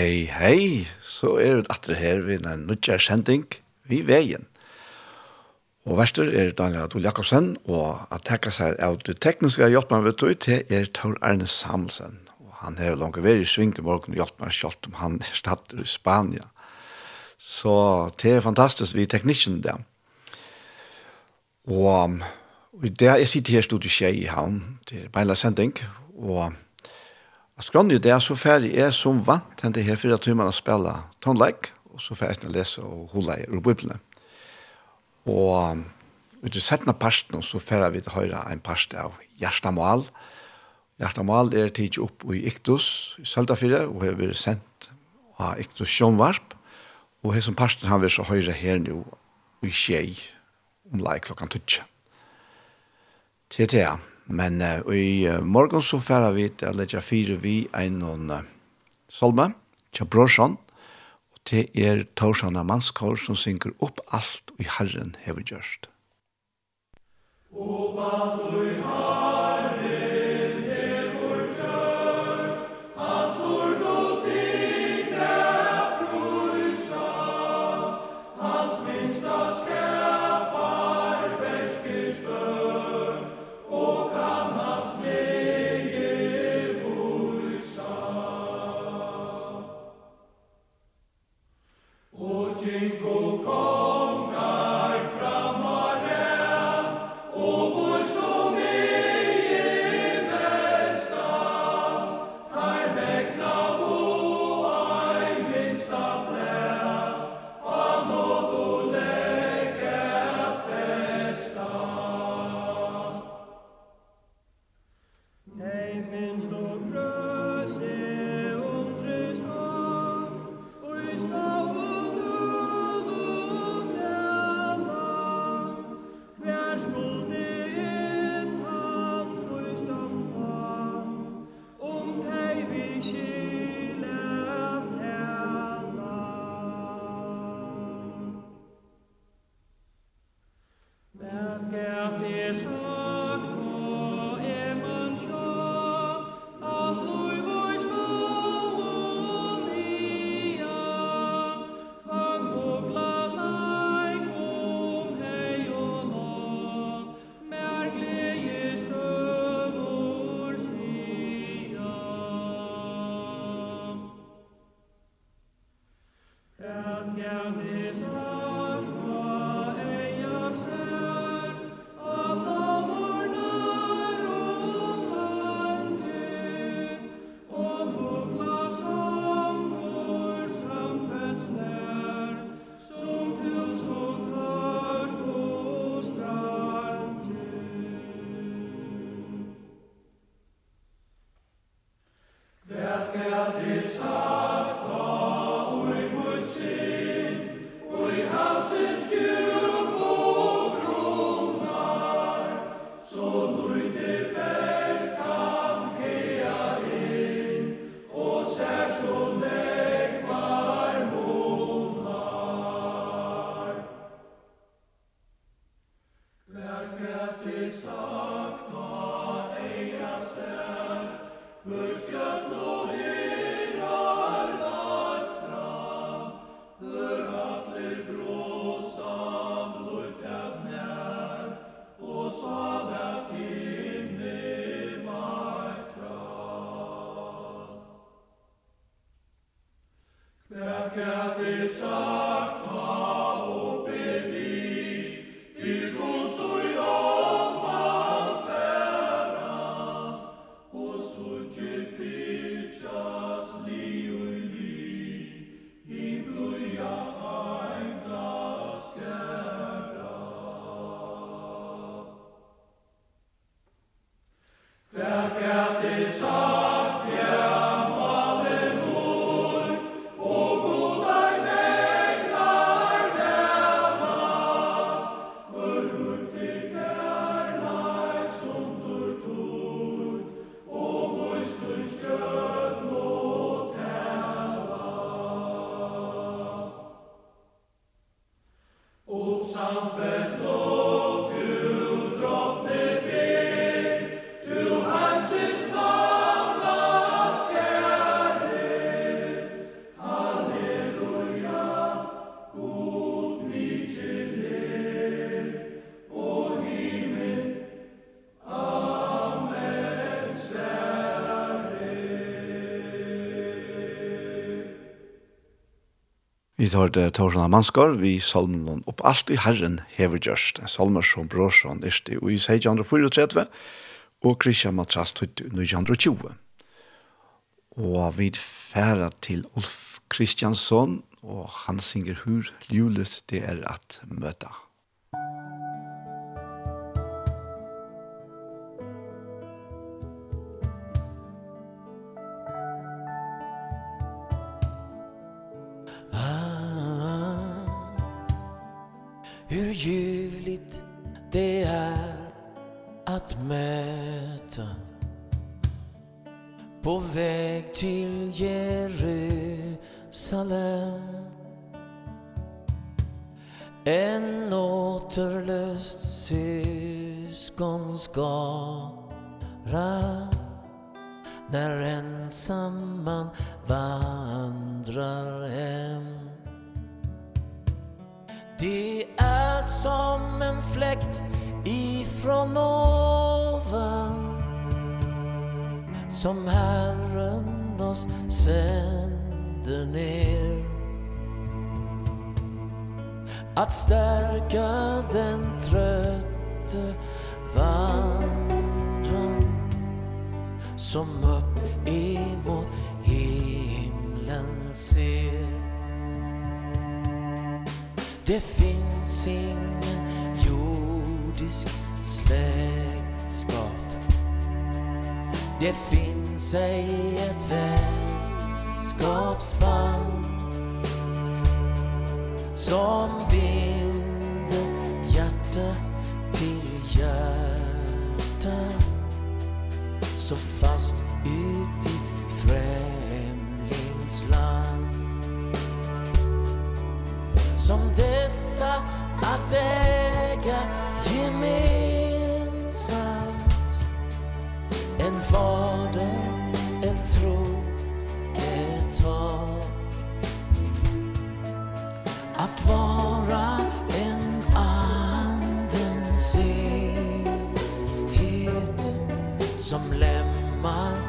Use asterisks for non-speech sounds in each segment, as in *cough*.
Hei, hei, så er det atre her ved en nødja sending vi veien. Og verster er Daniel Adol Jakobsen, og at tekka seg av det tekniske hjelpen vi tog til er Tor Arne Samuelsen. Og han er langt vei i Svinkeborg og hjelpen kjalt om han er stadt i Spania. Så det er fantastisk, vi er teknikken der. Og, og det, jeg sitter her stod i Skjei i havn, det er sending, og Jeg skrann jo det, så ferdig er som vant til det her fire timene å spille tonleik, og så ferdig jeg lese og holde i Bibelen. Og ut i settene parten, så ferdig vi til høyre en part av Gjerstamal. Gjerstamal er tid opp i Iktus i Søltafire, og har vært sendt av Iktus Sjønvarp. Og her som parten har vært så høyre her nå, i skjei, om lai klokken tutsje. Til det, ja. Men uh, i uh, morgen så færer vi til å legge fire vi en noen uh, solme, til brorsan, og til er torsan av mannskår som synker opp alt i Herren hever gjørst. Opp alt i Herren Vi tar det Torsson av Manskar, vi salmen noen opp alt i Herren hever gjørst. Salmer som Bråsson erste i 1634, og Kristian Matras tøyt 1920. Og vi færa til Ulf Kristiansson, og han synger hur ljulet det er at møta. Hur ljuvligt det är att möta På väg till Jerusalem. En återlöst syskonskara När ensam man vandrar hem. Det som en fläkt ifrån ovan som Herren oss sänder ner. Att stärka den trötte vandran som upp emot himlen ser. Det finns ingen jordisk släktskap. Det finns ej ett vänskapsband Som binder hjärta till hjärta. Så fast ut i främlingsland. som detta att äga gemensamt. En fader, en tro, ett hopp. Att vara en andens ehet Som lämmar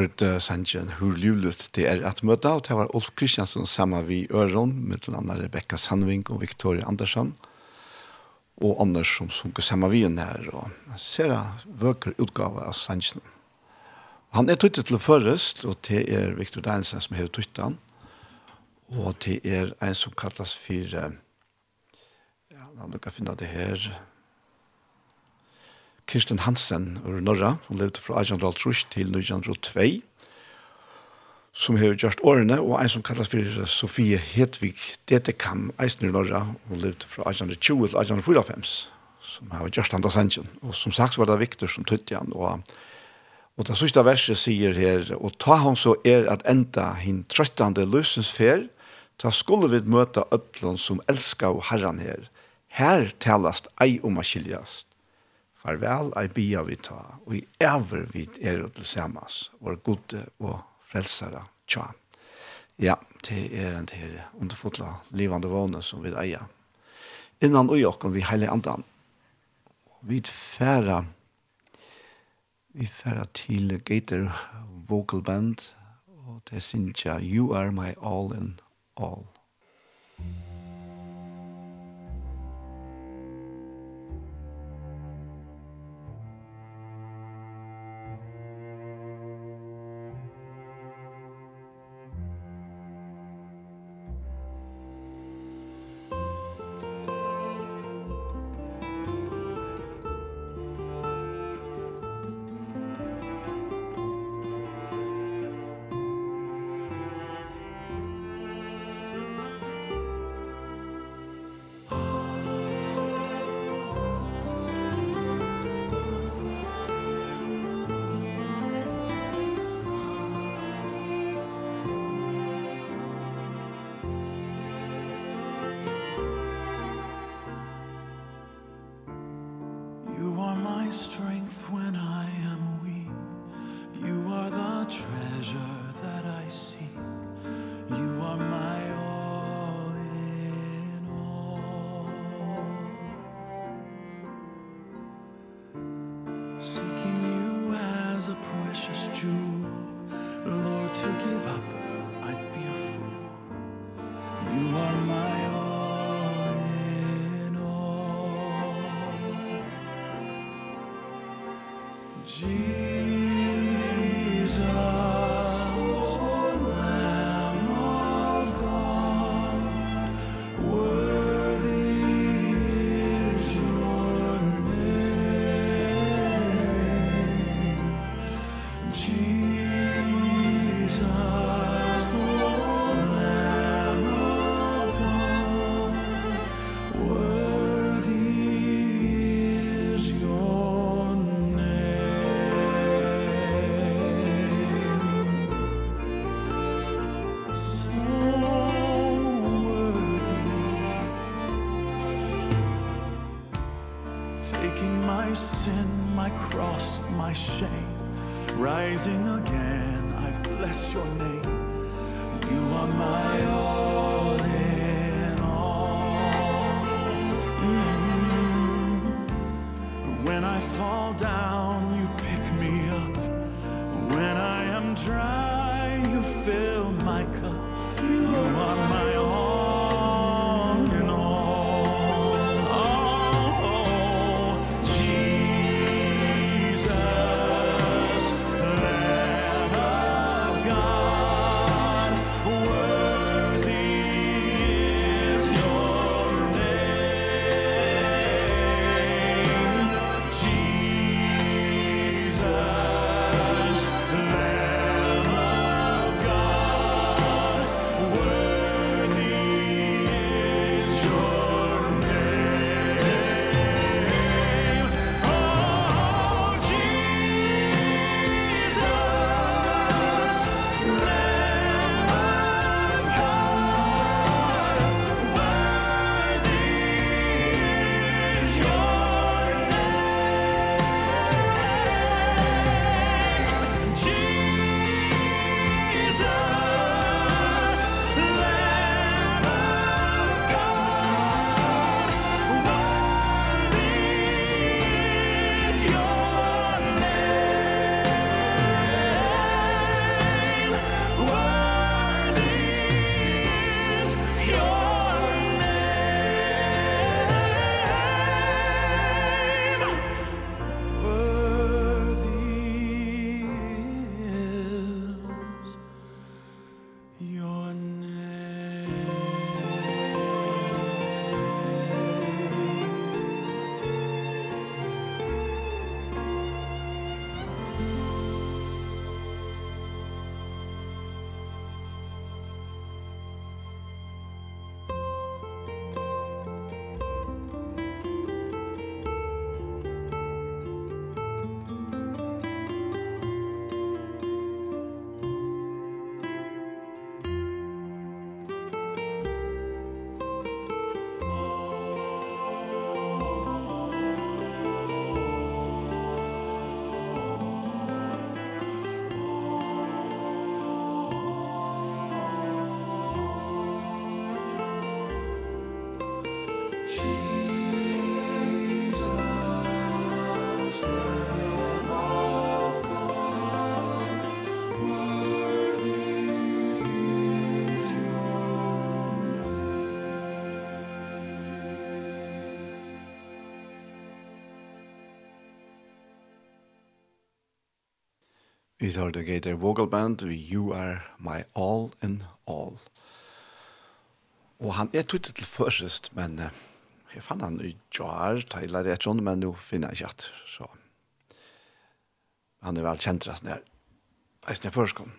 hørte Sanjen hvor lulet det er at møte, og det var Ulf Kristiansson sammen vi Øron, med den andre Rebecca Sandvink og Victoria Andersson, og Anders som sunker sammen vi henne her, og ser jeg vøker utgave av Sanjen. Han er tøttet til først, og det er Victor Deinsen som har tøttet han, og det er en som kalles for, ja, nå kan jeg finne det her, Kirsten Hansen ur Norra, som levde fra 1803 til 1902, som har gjort årene, og en som kallas for Sofie Hedvig Detekam, eisen ur Norra, hun levde fra 1820 til 1845, som har gjort andre sannsyn. Og som sagt var det Victor som tøtte han, og Og det sørste verset sier her, og ta hon så er at enda hin trøttande løsens fer, ta skulle vi møte ødlån som elska og herran her. Her talast ei om a skiljast. Farvel, ei bia vi ta, og i ever vi er til samas, vår gode og frelsere tja. Ja, det er en til underfotla livande våne som vi eier. Innan og jokken vi heile andan. Vi færa, vi færa til Gator Vocal Band, og det synes jeg, You Are My All in All. Mm. Vi tar det Gator Vocal Band, vi You Are My All in All. Og han er tuttet til først, men uh, jeg fann han i jar, teiler det sånn, men nå finner jeg ikke at, så. Han er vel kjent resten her. Jeg snitt først kom.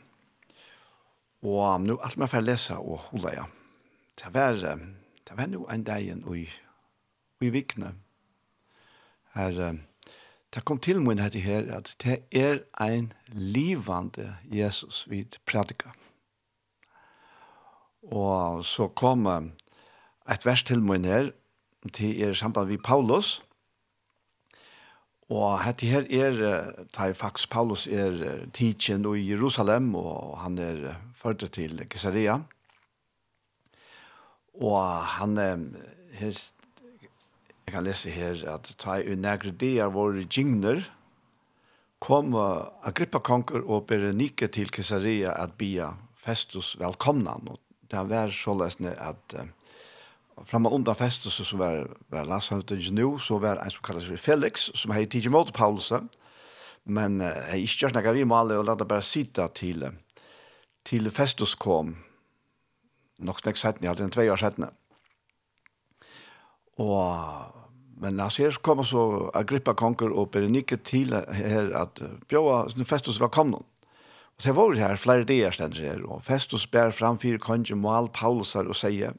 Og um, nå alt med for å lese og holde ja. Det var, uh, det var nå en dag i, i vikene. Her, uh, Det kom til min hette her at det er ein livande Jesus vid predika. Og så kom et vers til min her, til er samband vi Paulus. Og hette her er, ta i faktisk Paulus er tidsen i Jerusalem, og han er ført til Caesarea. Og han er, her Jeg kan lese her at ta i negre dier våre gingner, kom Agrippa konger og Berenike til Caesarea at bia festus velkomna. Og det var så løsende at uh, fram og undan festus som var, var lasavtet nå, så var en som kalles Felix, som hei tidsi mot Paulus, men uh, jeg ikke gjør nekka vi maler og lada bare sita til, til festus kom, nok snakk setten, jeg hadde en tvei år setten. Og Men när här kommer så Agrippa konker och Berenike till här att bjöa sin festus någon. Och det var här flera dagar sedan här och festus bär framför konjumal Paulusar och säger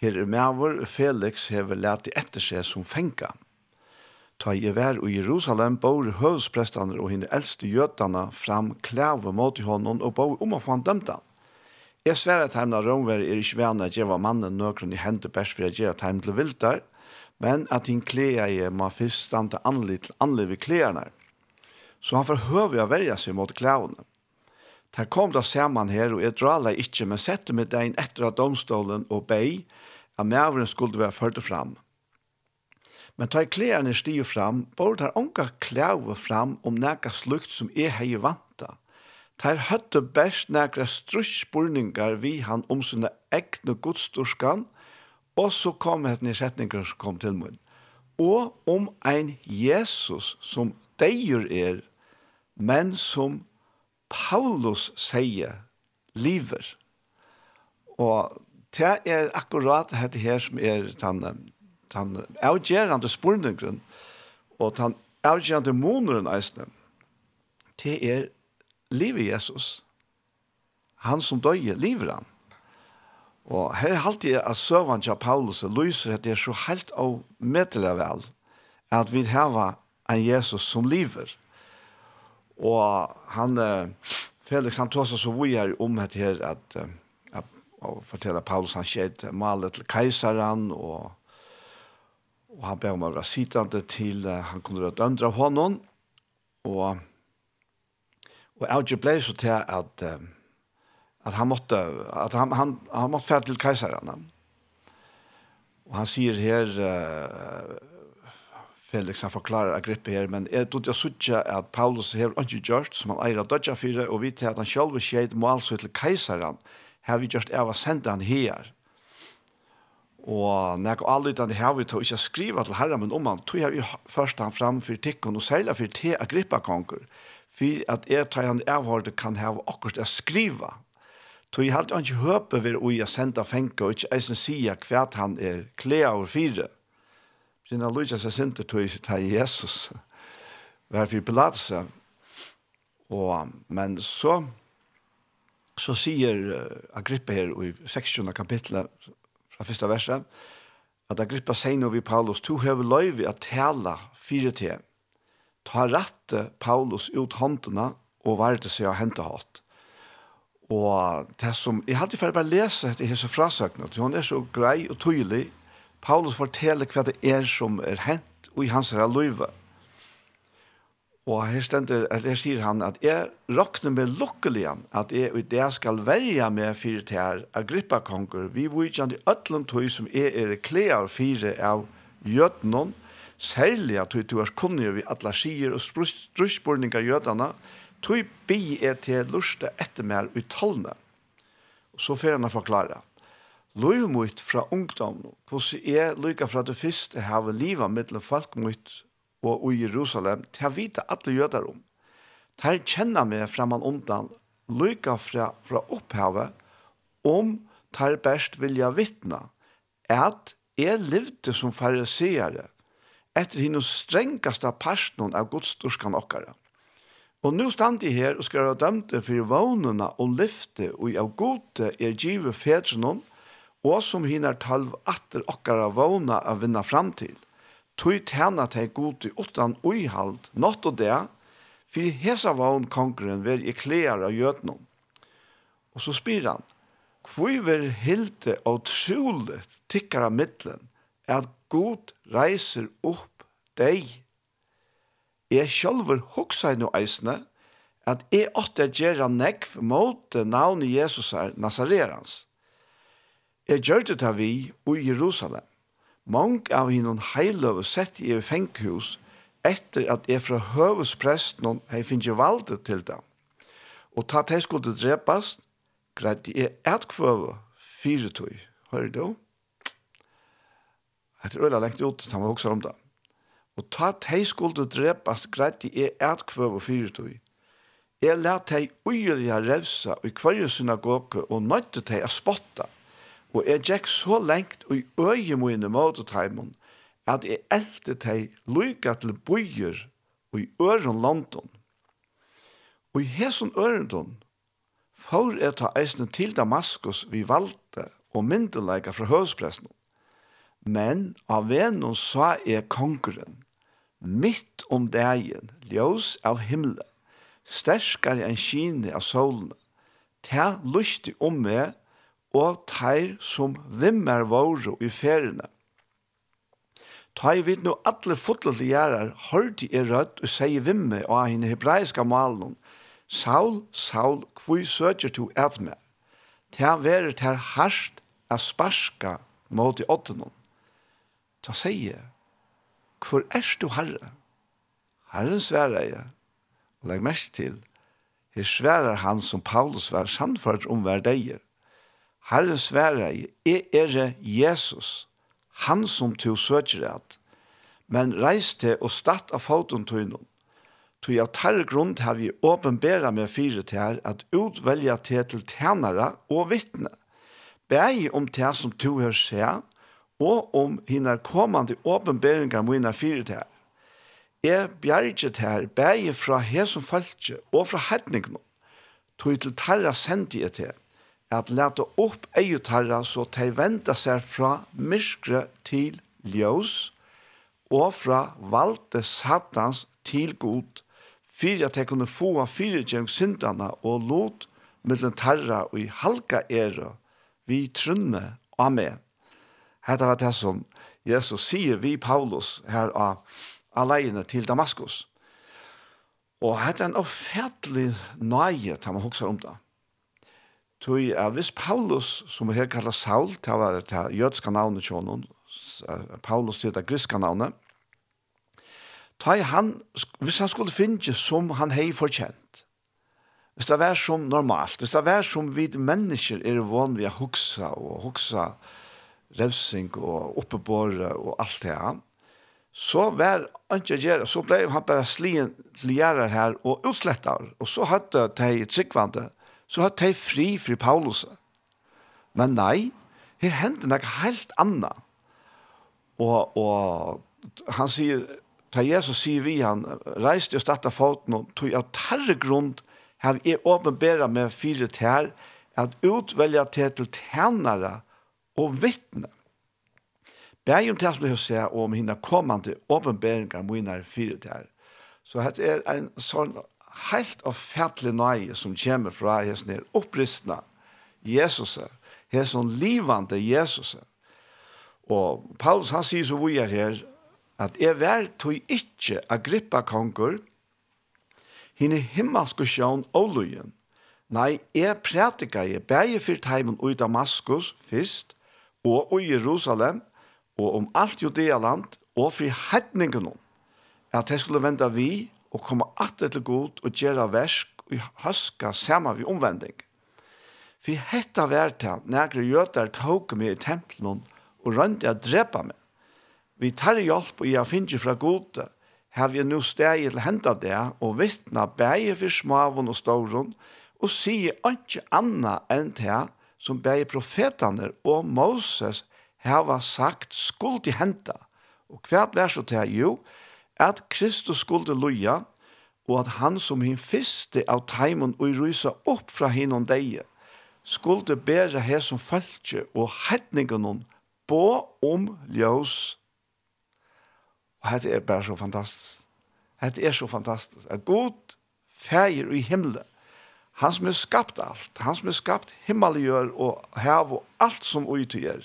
Her er mever Felix hever leti etter seg som fenka. Ta i vær og Jerusalem bor høvsprestene og henne eldste gjøtene fram klæve mot i hånden og bor om å få han dømt han. Jeg sverre at heimene romver er ikke vana at var mannen nøkron i hendet bærs for at gjeva heim til viltar, men at din klea i må fyrst stande anlitt til anliv i. Så han forhøver å verja seg mot klauna. Der kom da saman her, og jeg drala ikkje, men sette meg dein etter av domstolen og bei, at mævren skulle være ført fram. Men ta i klærne stiger fram, bare tar unga klæve fram om nækka slukt som er hei vanta. Ter høtte best nækka strusspurningar vi han om sine egne godstorskene, Og så kom et nedsetninger som kom til mun. Og om ein Jesus som deir er, men som Paulus sier liver. Og det er akkurat dette her som er den, den avgjerande spurningen og den avgjerande moneren eisne. Det er livet Jesus. Han som døyer, liver han. Og her er alltid at søvann til Paulus lyser at det er så helt og medelig vel at vi har en Jesus som lever. Og han, Felix, han tog seg så vi er om at her at, at og forteller Paulus han skjedd malet til keiseren og og han ber om å være sittende til han kunne være dømt av honom og og jeg ble så til at uh, att han måtte att han han han måtte färd till kejsaren. Och han säger här uh, Felix han förklarar Agrippa här men är det jag såg att Paulus har inte gjort som han eira dödja för och vi till att han själv skejt mål så till kejsaren. har vi just är vad sända han här. Og når jeg aldri det her vi tog ikke skriva til herre, men om han tog jeg først han fram for tikkene, og særlig for te agrippa konger, for at jeg tar han avhårde kan ha akkurat å skriva Så jeg halte ikke høpe ved å jeg sende fengt og ikke eisen sige hva han er klea over fire. Siden han lyder seg sinte ta jeg til Jesus. Hver for Pilatesa. Og, men så, så sier Agrippa her i 16. kapitlet fra første verset, at Agrippa sier nu vi Paulus, «Tu hever løyvi at tala fire til. Ta rette Paulus ut håndene og varte seg og hente hatt.» Og det som, jeg hadde ferdig bare lese etter hese frasøkene, hun er så grei og tydelig. Paulus forteller hva det er som er hent i hans her løyve. Og her, stender, eller her sier han at jeg råkner med lukkelig at jeg i det skal verja med fire til her agrippakonger, vi vujtjande ødlom tøy som er er klear fire av jødnån, særlig at du er kunnig vi atla sier og strusborninger jødene, Tøy bi er til lusta etter mer uttalne. Og så får han forklare. Løy mot fra ungdom, hvordan er lykka fra det første hava livet mittel folk mot og i Jerusalem, til å vite alle jøder om. Til kjenner meg framan undan, lykka fra, fra opphavet, om til best vilja vittna, at jeg levde som fariseere, etter henne strengaste parten av Guds durskan okkara. Og nu stand jeg her og skal ha dømt det for vånene og lyfte og av gode er givet fedrenom og som hinner talv atter okkara våna av vinna fram til. Tøy tjena teg gode utan uihald, nått og det, for hesa vån kongren vil i klær av gjøtnom. Og så spyr han, hvor vil hilde og troligt tikkara middelen er at god reiser opp deg jeg sjølver hoksa i no eisne, at jeg åtte gjerra nekv mot navnet Jesus er Nazarerans. Jeg gjør det av vi i Jerusalem. Mange av hinnom heiløve sett i fenghus etter at jeg fra høvespresten hei finnes valde til dem. Og ta til skulle drepast, greit jeg et kvøve fire tog. Hører du? Jeg tror jeg har lengt ut, han var også om det. Og ta tei skuldu drepast greit i er etkvøv og fyrtøy. Jeg let tei uiria revsa i kvarje synagoge og nøyte tei a spotta. Og jeg gikk så lengt og i øye mine måte taimon at jeg elte tei lyga til bøyer og i øren London. Og i hesen ørendon får jeg ta eisne til Damaskus vi valgte og myndelaga fra høvspressen. Men av vennom sa jeg kongren – mitt om dagen, ljós av himle, sterskare enn kine av solen, ta lusti om meg, og teir som vimmer våre i feriene. Ta i vidt nu alle fotlete gjerrar, hørte i rødt og sier vimme av henne hebraiska malen, Saul, Saul, kvui søker tu et med. Ta veret her harsht a sparska mot i åttenon. Ta sier, hvor er du herre? Herren sværer jeg, og legg mest til, her sværer han som Paulus var sannført om hver deg. Herren sværer jeg, jeg er Jesus, han som to søker at, men reis til og statt av foten til noen. Tøy av tarre grunn har vi åpenbæra med fire til her at utvelja til til tænare og vittne. Begge om til som to her skjer, og om hinner kommande åpenberingar mine fyrir til her. Jeg bjerget her bæge fra hesum falskje og fra hedningene, tog til tarra sendi jeg til, at leta opp eio tarra så de venda seg fra myskre til ljós, og fra valde satans til god, fyrir at jeg kunne få fyrirgjeng syndana og lot mellom tarra og i halka æra, vi trunne. Amen. Hetta var det som Jesus sier vi Paulus her av alene til Damaskus. Og hetta er en offentlig nøye til man hokser om det. Tui, er hvis Paulus, som her kallar Saul, det var det jødska navnet til Paulus til det griska navnet, ta han, hvis han skulle finne som han hei fortjent, hvis det var som normalt, hvis det var som vi mennesker er vann vi å hoksa og hoksa, revsing og oppebåre og alt det her. Så var han ikke gjerne, så ble han bare slien til gjerne her og utslettet. Og så hadde de tryggvande, så hadde de fri fri Paulus. Men nei, her hendte noe helt annet. Og, og han sier, da Jesus sier vi, han reiste og startet foten og tog av tarre grunn har jeg åpenbæret med fire tær, at utvelja til til tjenere og vittne. Bæg om det som du har sett om henne kommende åpenbæringer må inn her fire der. Så det er en sånn helt og fætlig nøye som kommer fra hesten her oppristna Jesus, hesten livande Jesus. Og Paulus han sier så vi er her, at jeg vær tog ikke Agrippa konger, henne himmelske sjøen og løyen. Nei, jeg prætika jeg bæge for teimen ut av Maskus først, og i Jerusalem, og om alt Judealand, og fri hedningen om, at jeg skulle vende vi, og komme atter til god, og gjøre versk, og huske sammen vi omvending. For hetta var det, når jøder tok meg i tempelen, og rønte jeg drepa meg. Vi tar hjelp, og jeg finner fra gode, har vi nu steg til henda det, og vittna bæge for smaven og ståren, og sier ikke anna enn til som bei profetane og Moses hava sagt skuld i henta. Og hvert vers og til jo, at Kristus skulle loja, og at han som hin fyrste av teimen og rysa opp fra hin og deie, skulle bæra her som falskje og hetningen hon på om ljøs. Og dette er bare så fantastisk. Dette er så fantastisk. At god feir i himmelen Han som har skapt alt, Han som har skapt himmeljör og hev og alt som utgjør,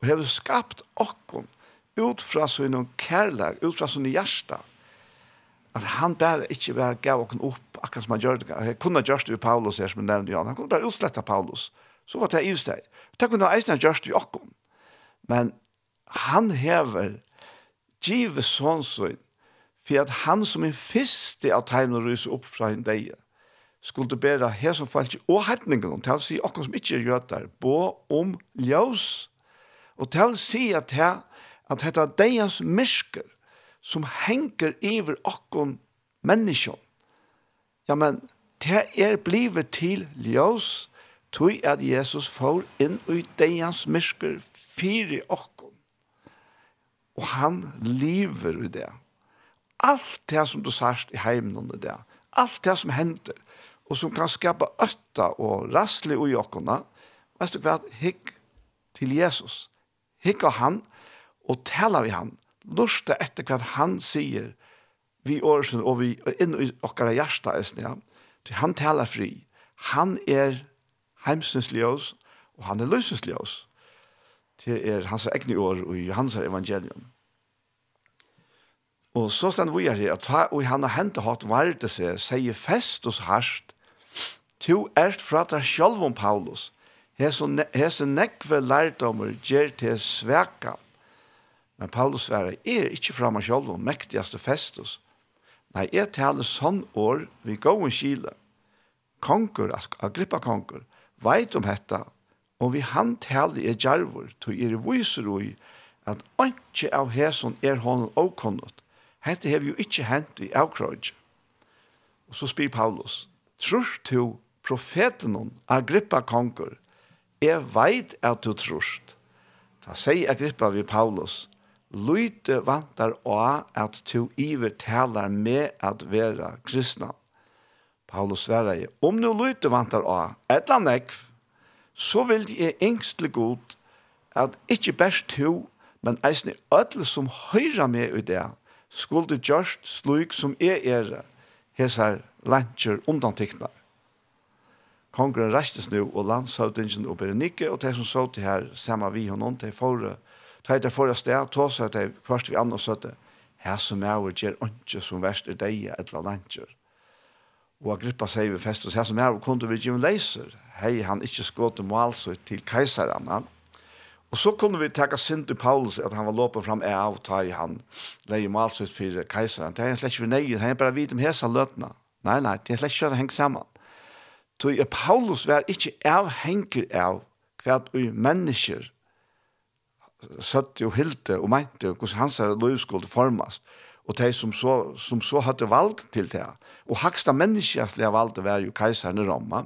og har skapt okkon ut fra sånne kärlek, ut fra sånne hjärsta. at han bare ikke bare gav okkon opp, akkurat som han gjør det. Han kunne ha det vid Paulus her, som han nevnte, Han kunne bare utsletta Paulus. Så var det just det. Det kunne han eisen ha det vid okkon. Men han hever givet sånn sånn for at han som er fyrste av tegn og ryser opp fra en deie skulle bæra her som falsk og hetningen, til å si okkur som ikke er jøtar, bo om ljøs, og til å si at her, at dette deians mysker, som henger iver okkur menneskjon, ja, men, det er blivet til ljøs, tog at Jesus får inn i deians mysker, fire okkur, og han lever i det. Alt det som du sørst i heimen under det, alt det som hender, og som kan skapa ötta og rassle og okkona, veist du hva, hikk til Jesus. Hikk av han, og tala vi han, lusta etter hva han sier, vi åresen og vi inn i okkara hjärsta, ja. til han talar fri. Han er heimsens ljøs, og han er løsens ljøs. Er hans egne år og i hans evangelium. Og så stand vi her, at ta, og han har hentet hatt varde seg, sier fest hos harsht, Tu erst fra deg sjálv Paulus. Hese nekve lærdommer gjer til sveka. Men Paulus sverre, er ikkje fra meg sjálv om festus. Nei, jeg taler sånn år vi går en kile. Konkur, agrippa konkur, veit om hetta, og vi han taler er djervor, tog er viser at anki av heson er honom åkonnot. Hette hev jo ikkje hent i avkrøyge. Og så spyr Paulus, Trur to profeten Agrippa konkur, er veit at du trust. Da sier Agrippa vi Paulus, Lyte vantar å at du iver talar med at vera kristna. Paulus sverar om nu lyte vantar å, et eller annet så vil jeg engstelig god at ikkje best du, men eisne ødel som høyra med i det, skulle gjørst slik som jeg er, hesar lantjer undantiknar. Kongren restes nu, og landshøvdingen og Berenike, og de som så til her, sammen vi og noen, de får Ta det forra sted, ta så at det først vi andre søtte, her som er og gjør ikke som verst er deg et eller annet. Og Agrippa sier vi fest, og her som er og kunne vi gjøre leiser, hei han ikke skått mål så til keiserne. Og så kunne vi takke synd til Paulus at han var låpet fram av og ta i han leie mål så for keiserne. Det er slett ikke vi nøye, det er bare vidt om hese løtene. Nei, nei, det er slett ikke det henger sammen. Så Paulus var ikke avhengig av hva vi mennesker søtte og hilde og mente hvordan hans er løy skulle formas og de som så, som så hadde valgt til det. Og haksta menneskjastlige valgte var jo keiseren i Roma.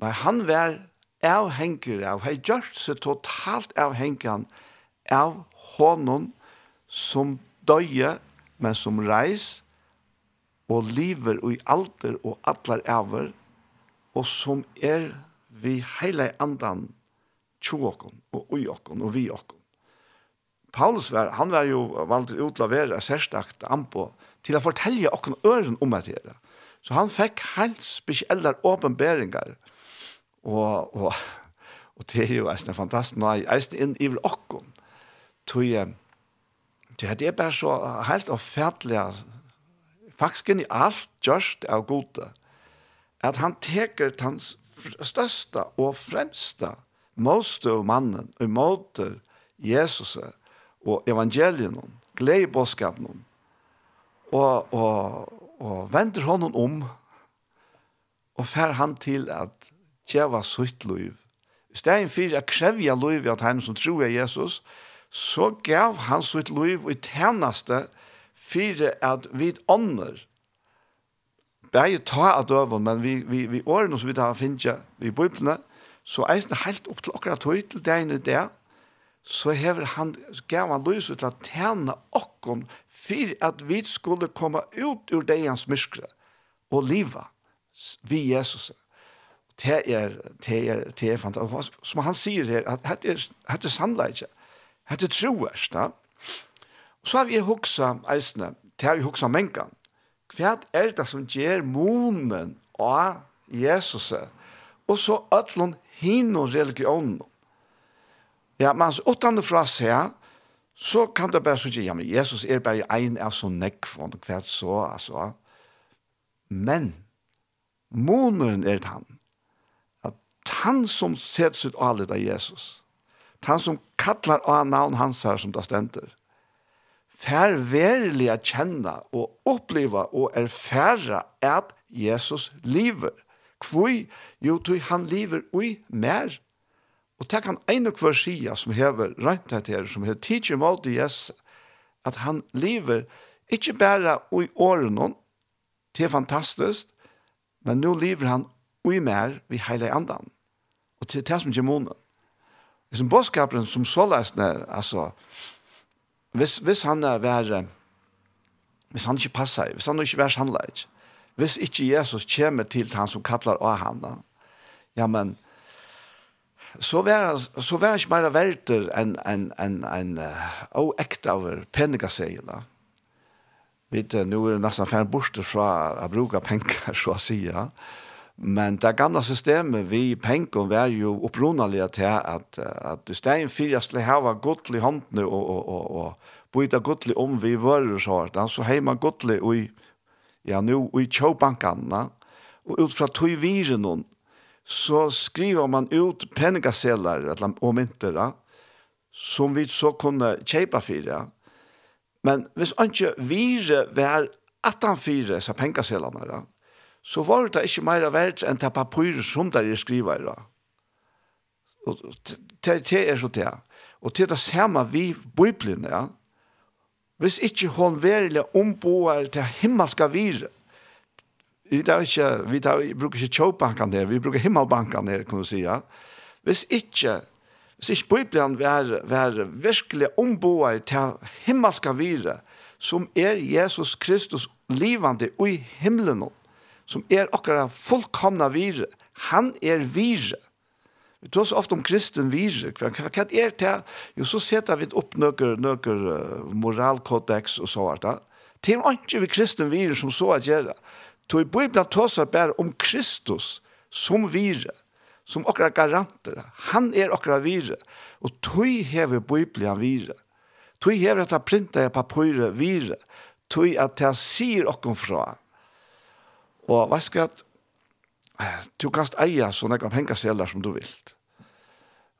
Men han var avhengig av, har gjort seg totalt avhengig av hånden som døye, men som reis, og lever i alder og atler over, og som er vi hele andan tjåkon og ujåkon og viåkon. Paulus var, han var jo valgt ut til å være særstakt anpå til å fortelle åkken øren om at det Så han fikk helt spesielle åpenberinger. Og, og, og det er jo eisne fantastisk. Nå er eisne inn i åkken. Det er bare så helt avfærdelig. Faktisk genialt, gjørst av gode at han teker hans største og fremste måste og mannen og måte Jesus og evangelien glede bådskapen og, og, og vender honom om og fer han til at djeva sitt liv. I stedet for å krevje liv at han som tror er Jesus, så gav han sitt liv i tjeneste for at vi ånder bæði ta at døvun, men vi, vi, vi årene som vi da finner vi bøyblene, så er det helt opp til akkurat tøy til degene der, så hever han, gav han løs til at tjene okkon for at vi skulle komme ut ur degens myskre og liva vi Jesus. Det er, det er, det er fantastisk. Som han sier her, at det er, det er sannleik, Det er troerst. Så har vi hoksa eisne, det har vi hoksa mengan Hva er det som gjør månen av Jesus? Og så ødlån hinnom religionen. Ja, men utan det fra seg, så kan det bare sånn, ja, men Jesus er bare en av sånn nekvån, hva er så, altså. Men, måneren er det han. At han som sets sitt alle av Jesus, han som kallar av navn hans her som det stender, fær verlig å kjenne og oppleve og erfære at Jesus lever. Kvoi, jo tog han lever ui mer. Og det kan en og hver sida som hever rent her, som hever teacher mot Jesus, at han lever ikke bare ui åren, det er fantastisk, men nå lever han ui mer vi heile andan. Og til det som gjør månen. Det som bådskapen som så løsne, altså, Hvis, hvis han er være, hvis han ikke passer, hvis han ikke være sannleik, hvis ikke Jesus kommer til han som kallar av han, ja, men, så vær så var ikke mer verter enn en en en og ekte over penninga seg da. Vet du, nå er det nesten ferdig borte fra å bruke penger, *laughs* så å si, ja. Men det gamla systemet vi penkom var jo opprunalige til at, at i stedet for jeg skulle hava godtlig håndene og, og, og, og byta godtlig om vi vører så hardt, så hei man godtlig i, ja, nu, i tjåbankene, og ut fra tog viren så skriver man ut penningaseller og mynter, som vi så kunne kjøpe for. Men hvis ikke vire var 18-4, så penningasellene, så var det ikke mer verdt enn det papyr som der jeg skriver da. Og det er så det. Og til det samme vi Bibelen, ja. Hvis ikke hun verilig omboer til himmelska vire, vi tar ikke, vi tar, vi bruker ikke kjøpbanken der, vi bruker himmelbanken der, kan du si, ja. Hvis ikke, hvis ikke Bibelen var, var virkelig omboer til himmelska vire, som er Jesus Kristus livande i himmelen, som er akkurat fullkomna vire. Han er vire. Vi tar så ofte om kristen vire. Hva, hva er det? Jo, så setter vi opp noen, noen uh, moralkodex og så hvert. Det er ikke vi kristen vire som så er Så i Bibelen tar seg bare om Kristus som vire som akkurat garanter. Han er akkurat vire. Og tog hever Bibelen vire. Tog hever at jeg printer på papyre vire. Tog at jeg sier okkom fra. Og hva skal at du kan eie sånne nekka penga selar som du vil.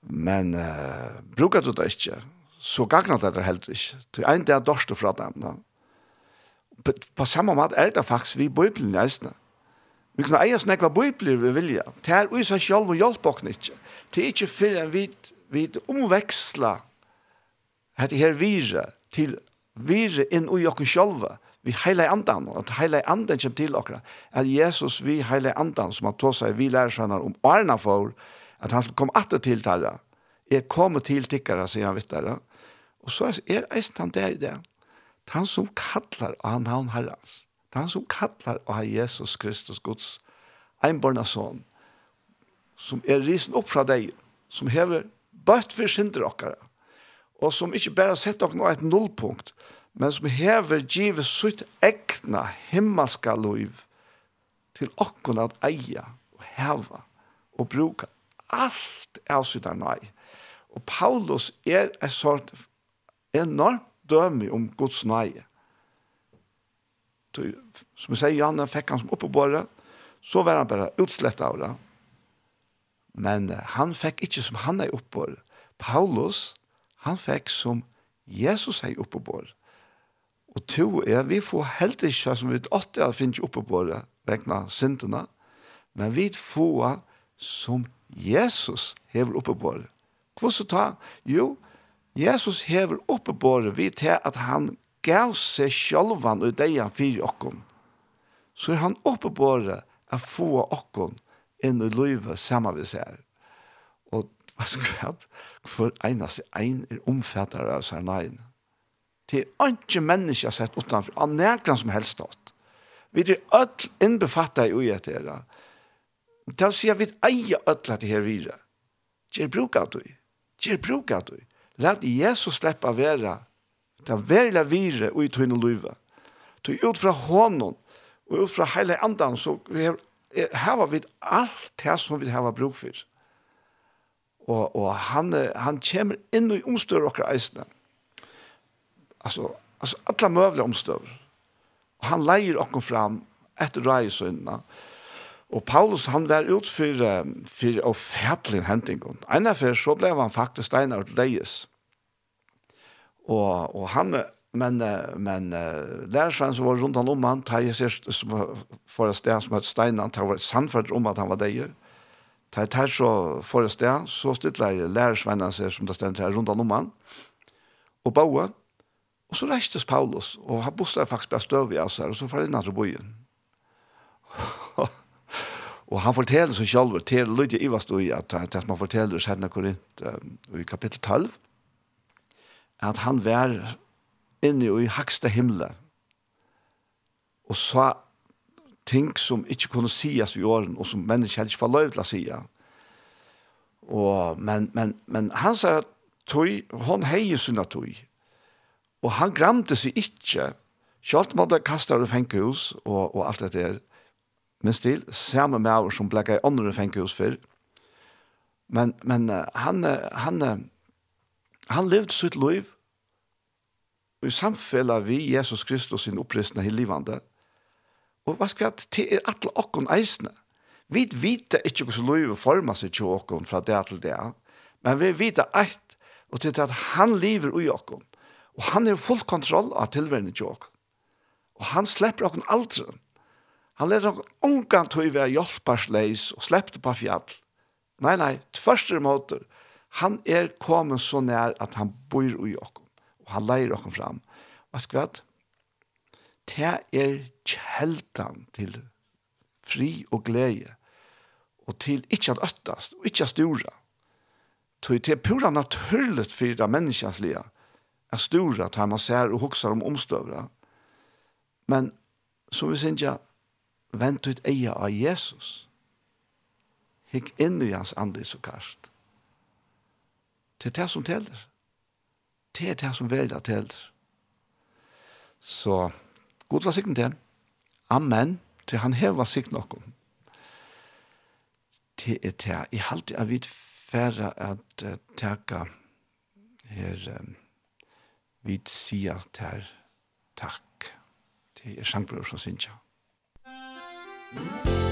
Men uh, brukar du det ikke, så gagnar det det heller ikke. Du er en del dørste fra dem. Da. På, på samme måte er det faktisk vi bøyblene eisene. Vi kan eie sånne snakka bøybler vi vilja. Det er jo seg selv og hjelp oss ikke. Det er ikke for en vi, vi omveksler dette her vire til vire inn ui okken sjálfa vi heile andan, at heile andan kjem til okra, at Jesus vi heile andan, som har tog seg, vi lærer seg om arna for, at han kom atter til tala, er kom til tikkara, sier han vittare, og så er eisen han det i det, han som kallar av han han herrans, han som kallar av Jesus Kristus Guds einborna son, som er risen opp fra deg, som hever bøtt for synder okkara, og som ikke bare sett okkara et nullpunkt, men som hever givet sitt egna himmelska liv til okkon at eia og heva og bruka alt av sitt nei. Og Paulus er et sort enormt dømi om Guds nei. Som jeg sier, Janne fikk han som oppe på så var han bare utslett av det. Men han fikk ikke som han er oppe på. Paulus, han fikk som Jesus er oppe på Og to er, vi får helt ikke, som vi åtte er finnes oppe på det, vekna syndene, men vi får som Jesus hever oppe på det. Hvordan ta? Jo, Jesus hever oppe på det, vi til at han gav seg sjølvan og deg han fyrir okken. Så er han oppe på det, å få okken inn i livet sammen vi ser. Og hva skal vi ha? For eneste en er omfattere av seg negne til ikke menneske sett utenfor, av nærkene som helst stått. Vi er ødel innbefattet i uget her. det. Det vil si at vi eier ødel til her videre. Gjør bruk av det. Gjør bruk av det. Lad Jesus slippe av være. Det er veldig videre og i tøyne løyve. Du ut fra hånden og ut fra hele andan så har vi alt det som vi har bruk for. Og, og han, han kommer inn i omstøret okker eisene. Mm Alltså, alltså alla möjliga omstövr. Och han lejer oss fram ett rejsynna. Och Paulus han var ut för för av färdlin händingen. En av så blev han faktiskt stenar och lejes. Och och han men men där sen så var runt han om han tajer sig som för att stäna som ett stenar tar var sannfärd om att han var där. Tar tar så för att stäna så stilla lärsvännen ser som det ständ här runt han om han. Och Boa Og så reistes Paulus, og han bostad faktisk bare støv i oss her, og så får han inn til byen. *laughs* og han forteller seg selv, til Lydia Ivastoi, at, at man forteller oss henne Korint um, i kapittel 12, at han var inne i hakste himmelen, og sa ting som ikke kunne sies i åren, og som mennesker ikke var lov til å sige. Og, men, men, men han sa at tog, hon heier sunna tog, Og han gramte seg ikke, selv man han ble kastet av fengehus og, og alt det der, men stil, samme med oss som ble i andre fengehus før. Men, men han, han, han levde sitt liv, i samfunnet vi Jesus Kristus sin opprystende i livande. Og hva skal jeg til er alle okken eisene? Vi vet ikke hvordan livet former seg til okken fra det til det, men vi vet eit, og til at han lever i okken. Og han er full kontroll av tilværende tjåk. Og han slipper okken aldri. Han leder okken ungan tog ved hjelpersleis og sleppte på fjall. Nei, nei, tverster måter. Han er kommet så nær at han bor i okken. Og han leier okken fram. Hva skal vi det er kjeltan til fri og glede. Og til ikke at øttast, og ikke at stura. Det er pura naturligt for det menneskens er stora tar man ser och huxar om omstövra. Men som vi synja vänt ut eia av Jesus. Hick in i hans ande så karst. Det är det som täller. Det är det som väljer att täller. Så god var sikten til. Amen. Til han heva sikten okkom. Det er det. Jeg halte jeg vidt færre at uh, teka her um, vi sier til takk. Det er sangbror som synes jeg. Musikk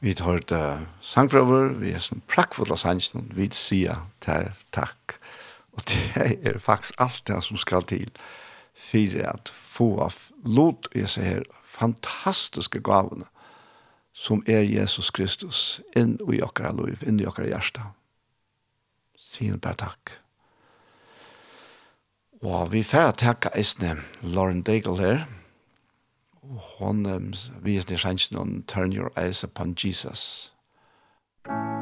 Vi tar det uh, sangprøver, vi er som prakkfulle sangen, vi sier til takk. Og det er faktisk alt det som skal til for at få av lot i seg her fantastiske gavene som er Jesus Kristus inn i okkara liv, inn i okkara hjärsta. Sier bare takk. Og vi får takka eisne Lauren Daigle her, hon um, vi er nysgjennom Turn Your Eyes Upon Jesus. Musik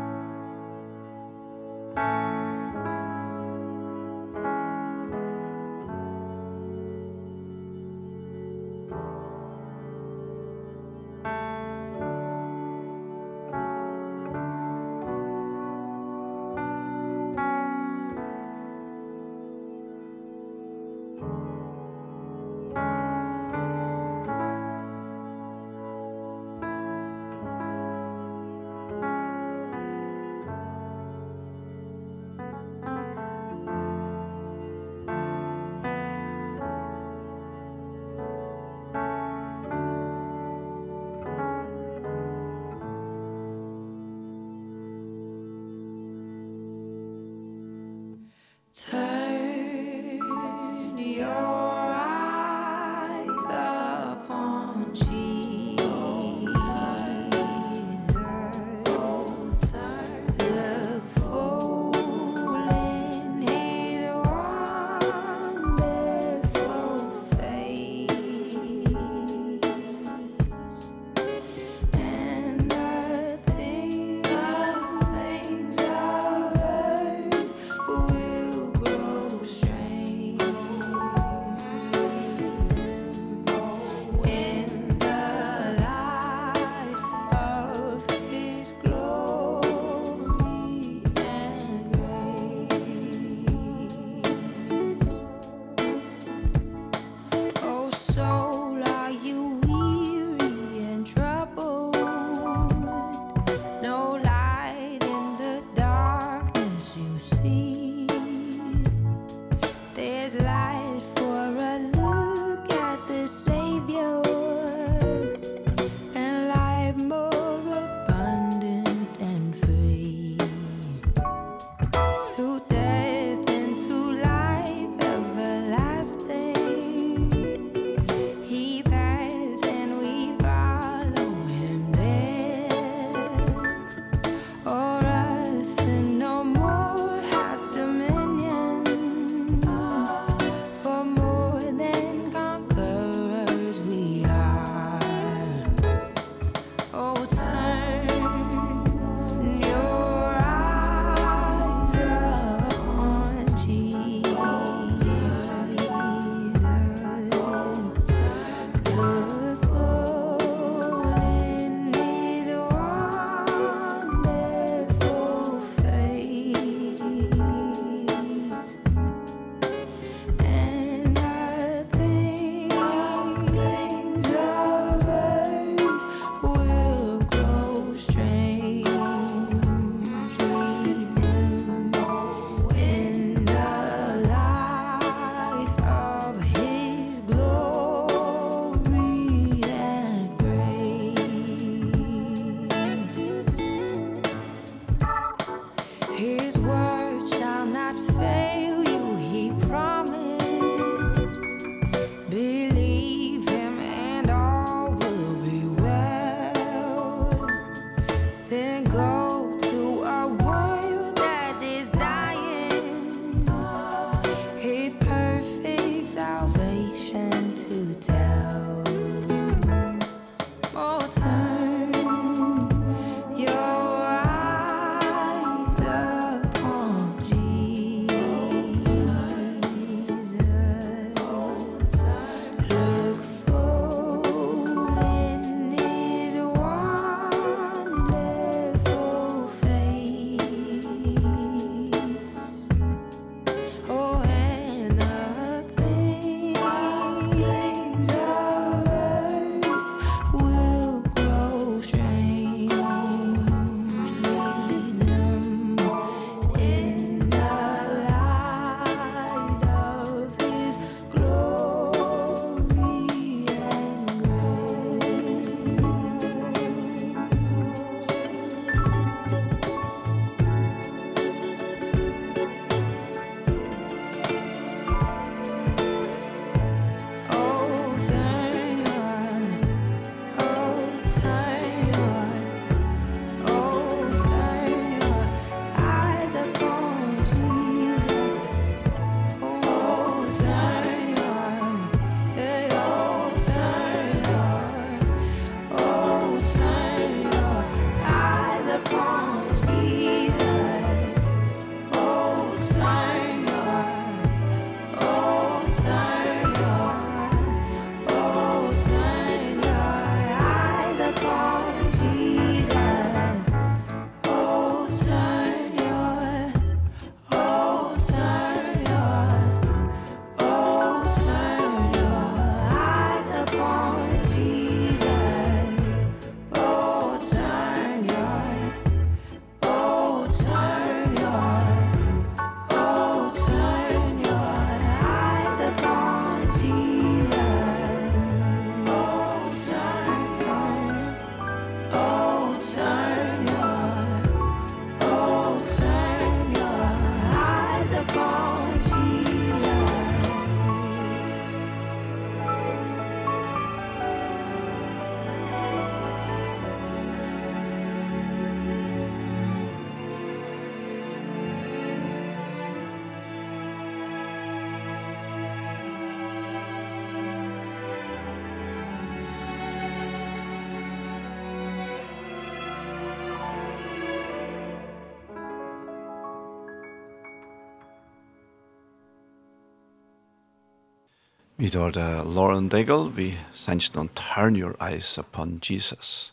Vi tar det Lauren Daigle, vi sender noen Turn Your Eyes Upon Jesus.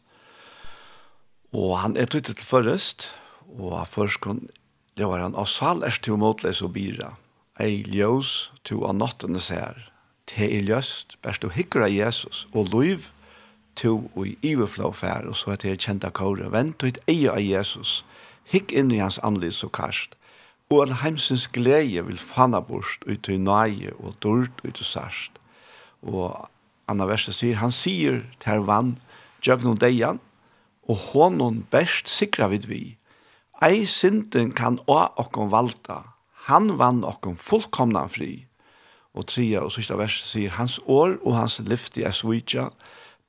Og han er tøytet til først, og først kun, det var han, og sal er til motleis og bira. Ei ljøs til å nottene ser. Te i ljøst, bæst du hikker av Jesus, og loiv til å i iverflå fær, og så er det kjent av kåre. Vent ut ei av Jesus, hikk inn i hans anlys og karst og all heimsens glede vil fanna bort ut i nøye og dørt ut i sørst. Og Anna Versa sier, han sier til vann, djøgnom deian, og hånden best sikra vid vi. Ei synden kan å okkom valta, han vann okkom fullkomna fri. Og tria og sista vers sier, hans år og hans lyfti er svitja,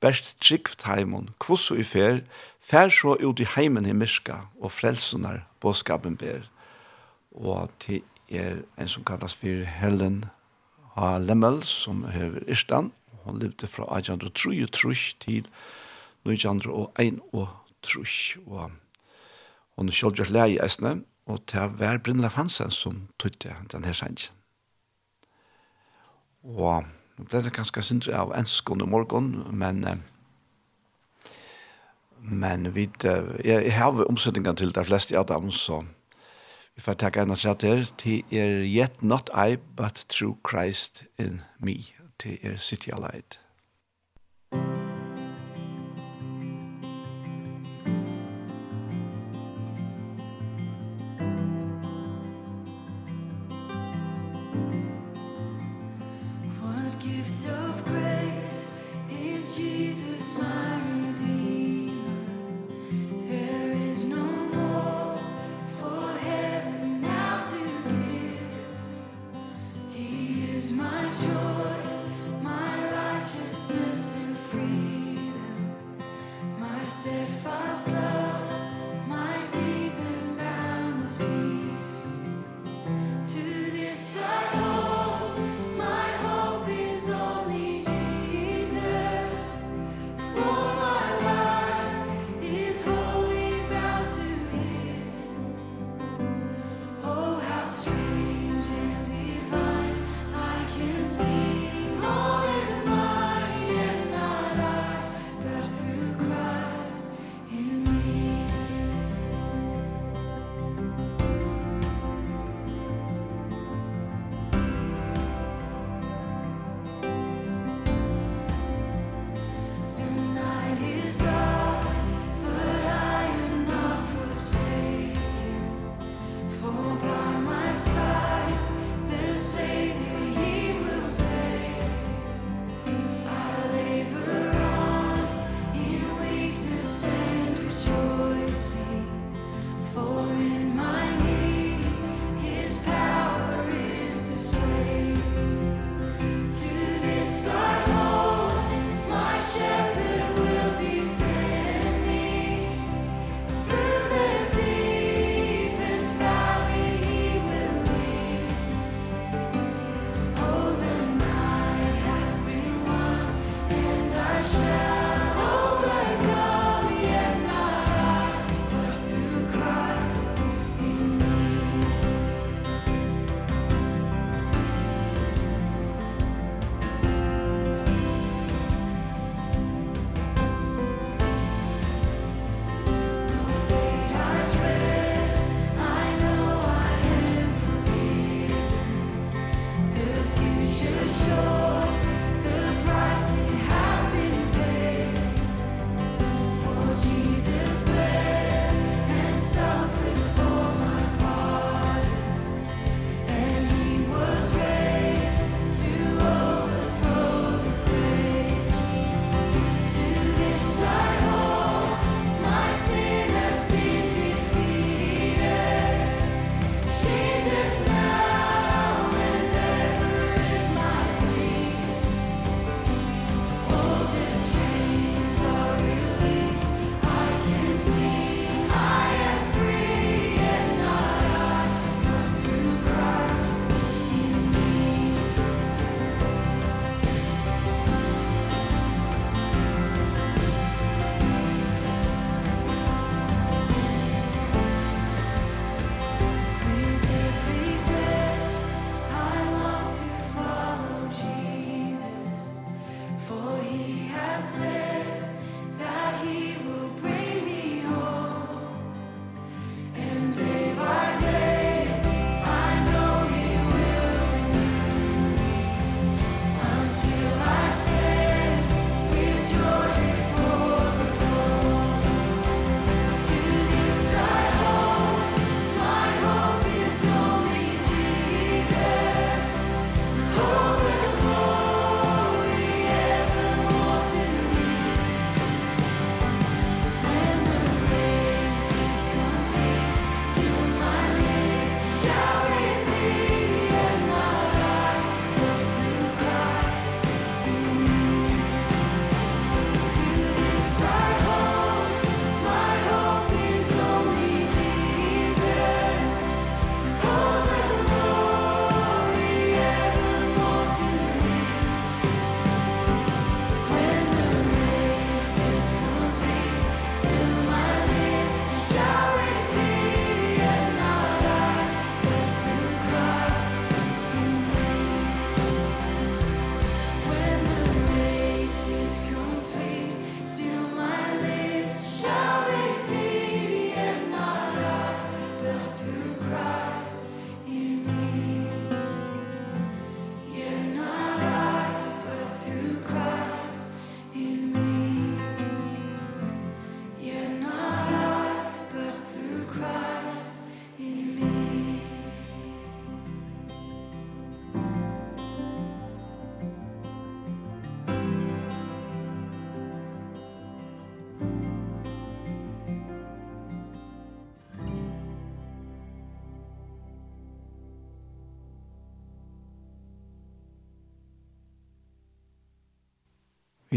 best tryggft heimon, kvosso i fer, fer så ut i heimen i myrska, og frelsunar båskapen ber og til er en som kallas for Helen H. Lemmel, som hever Irstand. Hun levde fra 1833 til 1901 og hun sjølgjørt leie i Esne, og til hver Brynlef Hansen som tøtte denne sangen. Og Nå ble det ganske sindre av enskående morgen, men men vi, jeg, jeg har omsetningen til de fleste av dem, så Vi får takke en av seg til, til er yet not I, but through Christ in me. til er city alight.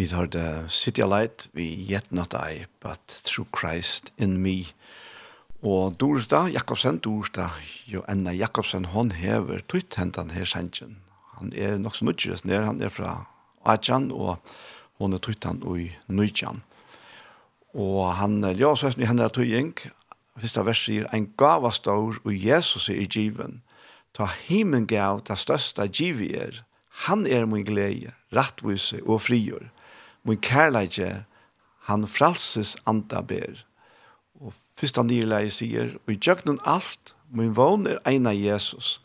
Vi tar det City Light, vi yet not I, but through Christ in me. Og Dorsta Jakobsen, Dorsta Joanna Jakobsen, hon hever tøyt hentan her sentjen. Han er nok så nødgjør, han er fra Ajan, og hon er tøyt han i Nøyjan. Og han, ja, så er han er tøying, første vers sier, en gava stor, og Jesus er i given. Ta himen gav, det største givet er, han er min glede, rattvise og frigjør min kærleidje, han fralses anda ber. Og fyrsta nyrleie sier, og i djøgnen alt, min vogn er eina Jesus.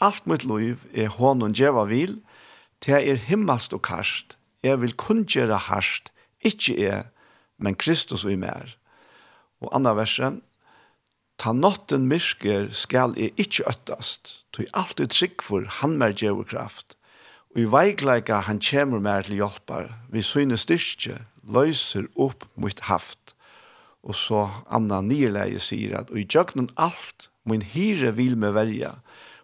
Alt mitt liv er hånden djeva vil, til er himmelst og karst. Jeg vil kun gjøre harst, ikke jeg, men Kristus og i mer. Og andre verset, Ta notten mysker skal jeg ikkje øttast, tog alt i trygg for han mer djevokraft. kraft Og i veikleika han kjemur mer til hjelpar, vi syne styrkje, løyser opp mot haft. Og så Anna Nierleie sier at, og i djøgnen alt, min hyre vil me verja,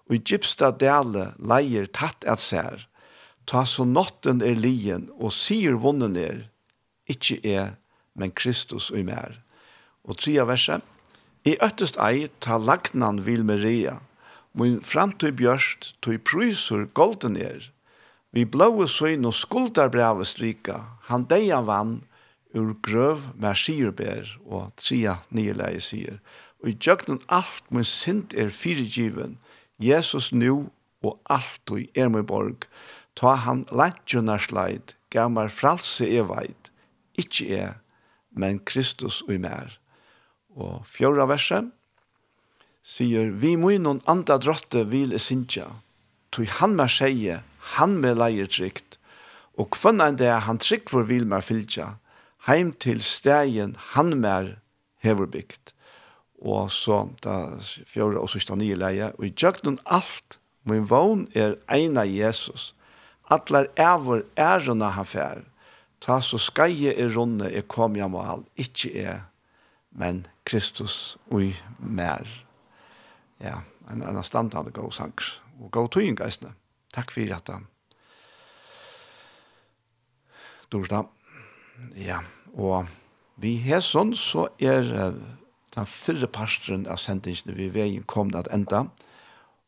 og i gypsta dele leier tatt et sær, ta så notten er lien, og sier vonnen er, ikkje er, men Kristus og mer. Og tria verset, i øttest ei, ta lagnan vil me rea, min framtøy bjørst, tøy prysur golden er, Vi blåe søgn og skuldarbrev strika, han deia vann ur grøv med skierber, og tria nirleie sier. Og i djøgnen alt min sint er fyrirgiven, Jesus nu og alt og er min borg, ta han lantjønnar sleid, gav meg fralse er veit, ikkje er, men Kristus og mer. Og fjorda verset, sier, vi må noen andre drotte vil e sinja, tog han mer seie, han med leier trygt, og kvann enn det han trygg for vil mer fylja, heim til stegen han mer hever bygd. Og så, da fjore og sørste nye leie, og i djøgnen alt, min vogn er eina Jesus, atler evor ærene han fær, ta så skeie er runde er kom jeg mal, ikkje er, men Kristus ui mer. Ja, en, en standard god sangs, og god tøying geistene. Takk for at han. Dorstad. Ja, og vi har sånn så er uh, den fyrre parstren av sendingen vi veien kom det at enda.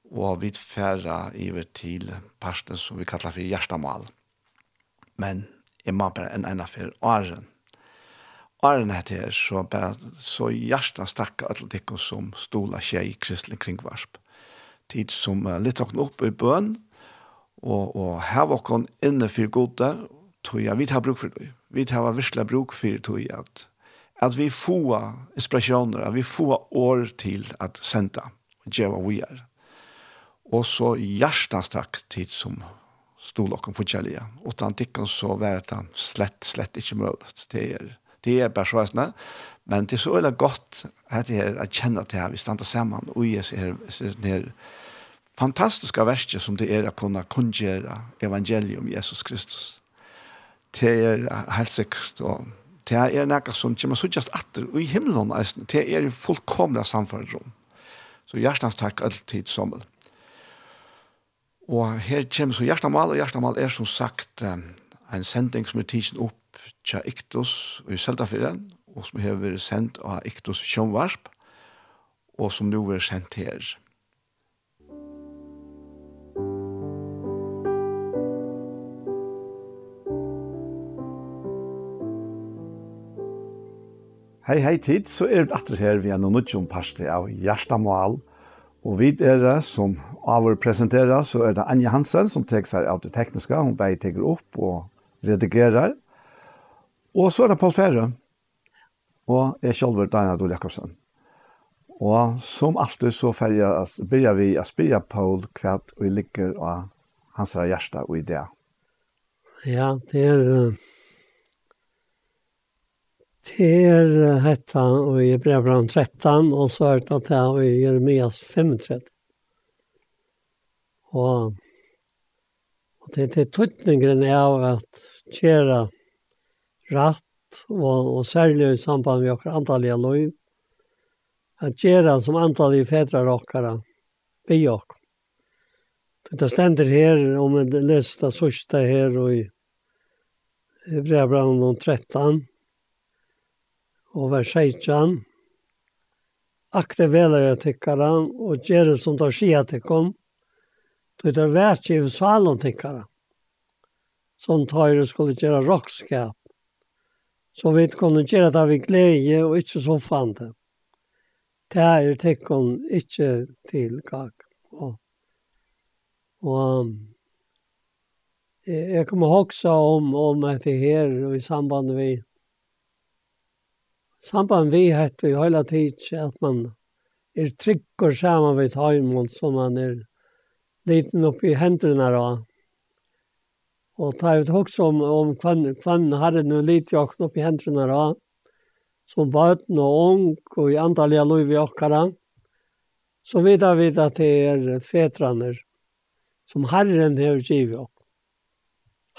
Og vi færre iver til parsten som vi kallar for hjertemal. Men jeg må bare en ene for åren. Åren heter her, så bare så hjertet stakka alle dikken som stola skje i kristelig kringvarsp. Tid som uh, litt åkne opp i bøn, og, og hava okkon inne for gode, tog jeg, vi tar bruk for det. Vi tar virkelig bruk for det, tog jeg at, at vi får inspirasjoner, at vi får år til at sende og gjøre hva vi er. Og så hjertens takk til som stod dere for kjellige. til antikken så var det slett, slett ikke mulig. Det er, det er bare så sånn. Men det er så veldig godt at det er å kjenne til at vi stander sammen, og gjør seg her, ser, ser, ser, fantastiska verset som det är att kunna konjera evangelium Jesus Kristus. Det är helt säkert och det är något som kommer sådant att och i himlen det är en fullkomlig samförrum. Så hjärtans tack alltid som Og her kommer så hjertemål, og hjertemål er som sagt en sending som er tidsen opp til Iktus i Seldafyren, og som har vært sendt av Iktus Sjønvarsp, og som nå er sendt her. Hei, hei tid, så er det atter her vi er noen utgjom parste av Gjerstamal. Og vi er det som av å presentere, så er det Anja Hansen som tek seg av det tekniske. Hun bare teker opp og redigerer. Og så er det Paul Ferre. Og jeg selv er Daniel Adol Jakobsen. Og som alltid så begynner vi å spille Paul hva vi ligger av hans hjerte og idé. Ja, det er... Uh Det er hetta i brevran 13, og så er det det i Jeremias 35. Og, og det er tøtningren av at kjære rett, og, og særlig i samband med okker antallige lov, at kjære som antallige fedre okkara, be okk. Det stender her, om jeg leser det sørste her, og i brevran 13, og var seitan, akte velare tikkara og gjere som tar skia tikkum, tog tar vært i salen tikkara, som tøyre skulle gjere rockskap. Så vi kunne gjere det vi glede og ikke så fant det. Det er tikkum ikke til kak. Og, og jeg kommer også om, om at det her i samband med Samband vi hette i hele tiden at man er trygg og sammen ved heimål som man er liten opp i hendene da. Og ta ut også om, om kvann, kvann hadde noe lite jokken opp i hendene da. Som bøten og ung og i antallet lov i okkara. Så vet vi at det er fetraner som Herren har givet oss.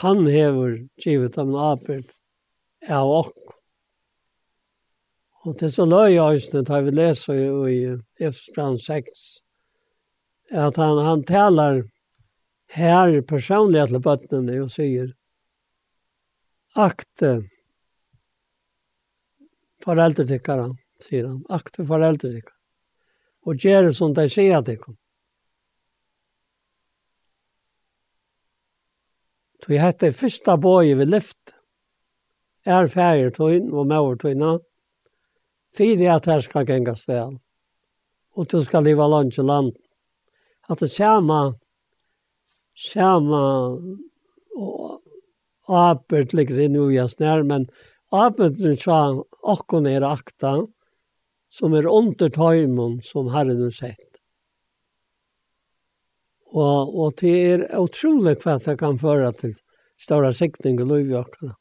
Han har givet dem apel av oss Og til så løy jeg det tar vi leser i, i Efsbrand 6, at han, han taler her personlig til bøttene og sier, akte foreldretikkere, sier han, akte foreldretikkere, og gjør det som de sier til dem. Så jeg hette første bøye ved lyft, er ferdig tøyen og maver tøyene, Fyre at her skal genga vel, Og du skal leva land til land. At det samme, samme og apert ligger i nu jeg snær, men aperten sa akkon er akta, som er under tøymon som herren har sett. Og, og det er utrolig hva det kan føre til større siktning i løyvjøkene.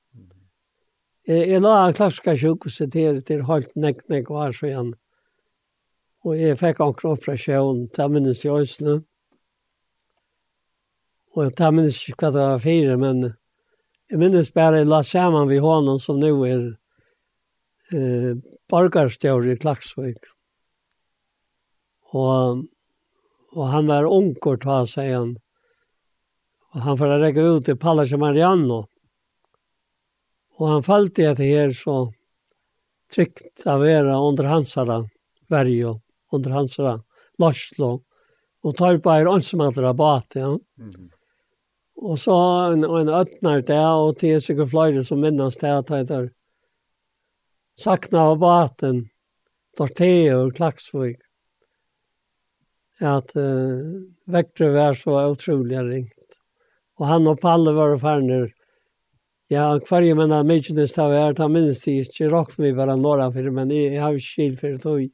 Jeg jeg la en klassiska sjukhuset til, til holdt nekk, nekk var så igjen. Og jeg fikk anker operasjon, det minnes jeg også nå. Og det minnes ikke hva det var fire, men jeg minnes bare jeg la sammen ved hånden som nå er eh, borgarstjør i Klaksvik. Og, og han var unger, ta seg han. Og han får rekke ut til Palace Mariano. Mm Og han falt i at her så trygt å være under hansara verje, under hansara larslo, og tar på er åndsmatter av bat, ja. Mm -hmm. Og så en, en øtner det, og det er sikkert flere som minnes det at det er sakna av baten, Dorteo og Klaksvik, at uh, vektere var så utrolig ringt. Og han og Palle var ferner Ja, kvar jag menar mig det stav är ta minst det inte rakt vi bara några för men jag har skil för det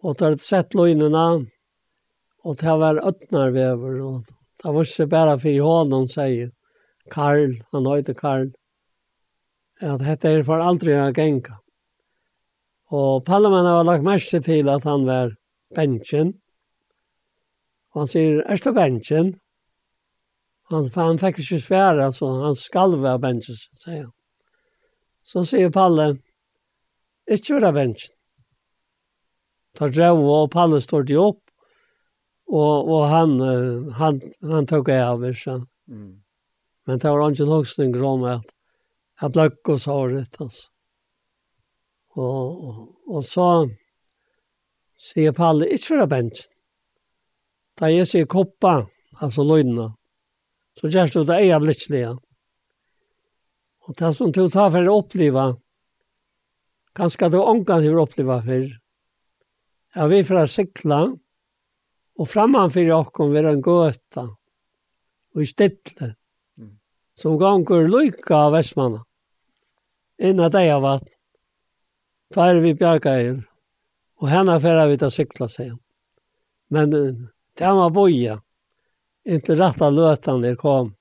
Och där sett lojnerna och det var öppnar vi över och det var så bara för honom säger Karl, han heter Karl. Att detta är för aldrig att gänga. Och Palman har lagt mest till att han var bänken. Och han säger, är det bänken? Han, for han fikk ikke svære, så han skal være bensjen, sier han. Så sier Palle, ikke være bensjen. bänken. Tar drev og Palle står de opp, og, og han, han, han tok jeg av, ikke? Mm. Men det var inte högst en grom at jeg ble ikke så rett, altså. Og, og, og så sier Palle, ikke fra bensjen. Da jeg sier koppa, altså løgnene, så gjørs du det eia blitzlige. Og det som du tar for å oppleve, ganske du ångan å oppleve for, er vi fra sikla, og framanfyr okkom vera en gåta, og i stedle, som ganger lykka av Vestmanna, innan det av vatten, da er vi bjerga og henne fyrir vi til sikla seg. Men det var boja, inte rätta lötan det kom.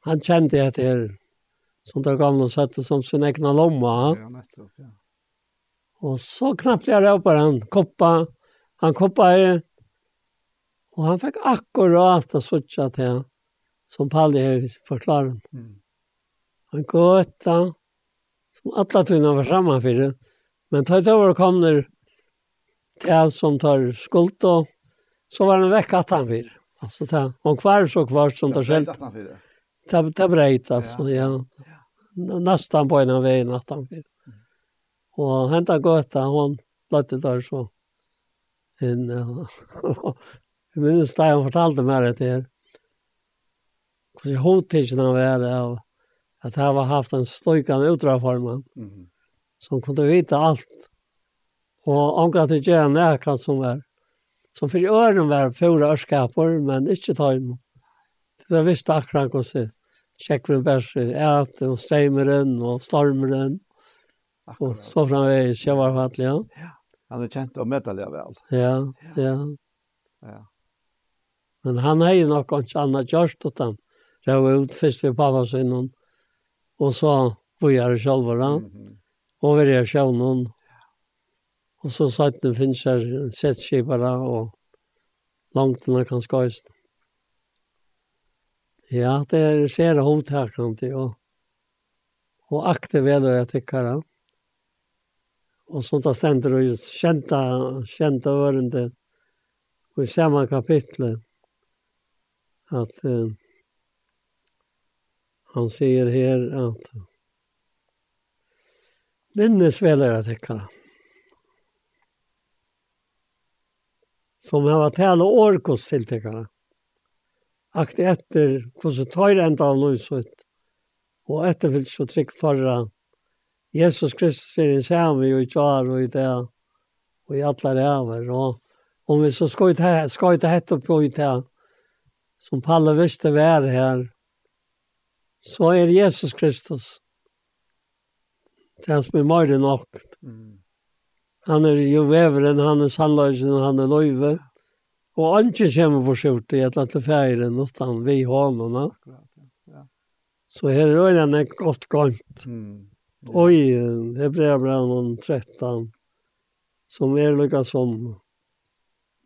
Han kände att det är som det gamla sättet som sin egna lomma. Ja, nettopp, ja. Och så knappt jag råpade han, koppa, han koppade och han fick akkurat att sutsa till han, som Palli har förklarar. Mm. Han gåta, som alla tunna var framme för det. Men tar det över kommer till som tar skuld och så var han väck att han för det. Alltså ta om kvar så kvar som där själv. Ta ta breit alltså ja. Nästan på en väg nattan för. Och hända gott hon lätte där så. En Jag *laughs* minns det han fortalte meg det her. Hvordan hodtidsen han var av at han var haft en sløykende utraformen. mm som kunde veta allt. Og angående til å gjøre som var som för öron var fyra örskapor, men inte ta emot. Det visste akkurat hva som sjekker bærs æten og streimeren og stormeren. Og så framvegis, jeg var fattelig, ja. ja. Han er kjent og medelig vel. Ja, ja. ja. Men han har ju nog kanske annat gjørst åt han. Det var ut först ved pappa sin, och så var jeg då. da. Og vi er selv, Og så satt den finnes her settskipere og langt den kan skøyst. Ja, det er ser hovedtakant och og, og akte vedre jeg tykker han. Og sånt da stender og kjente, kjente ørende i samme kapitlet at uh, han sier her at minnes vedre jeg tykker han. som har vært hele årkosttiltekene. Akt etter hvordan tar enda av noe ut. Og etterfylt så trygg farra. Jesus Kristus er i samme og i tjar og i det. Og i alle ræver. Og om vi så skal ut hett og på ut det, Som Palle visste vær her. Så er Jesus Kristus. Det er som er mer nok. Mm. Han er jo veveren, han er sannløysen, og han er løyve. Og ikke kommer på skjort i et eller annet feire, noe vi hånden. Ja. Så her er det en godt gant. Mm. Ja. Oi, Hebreabrann 13, som er lukka som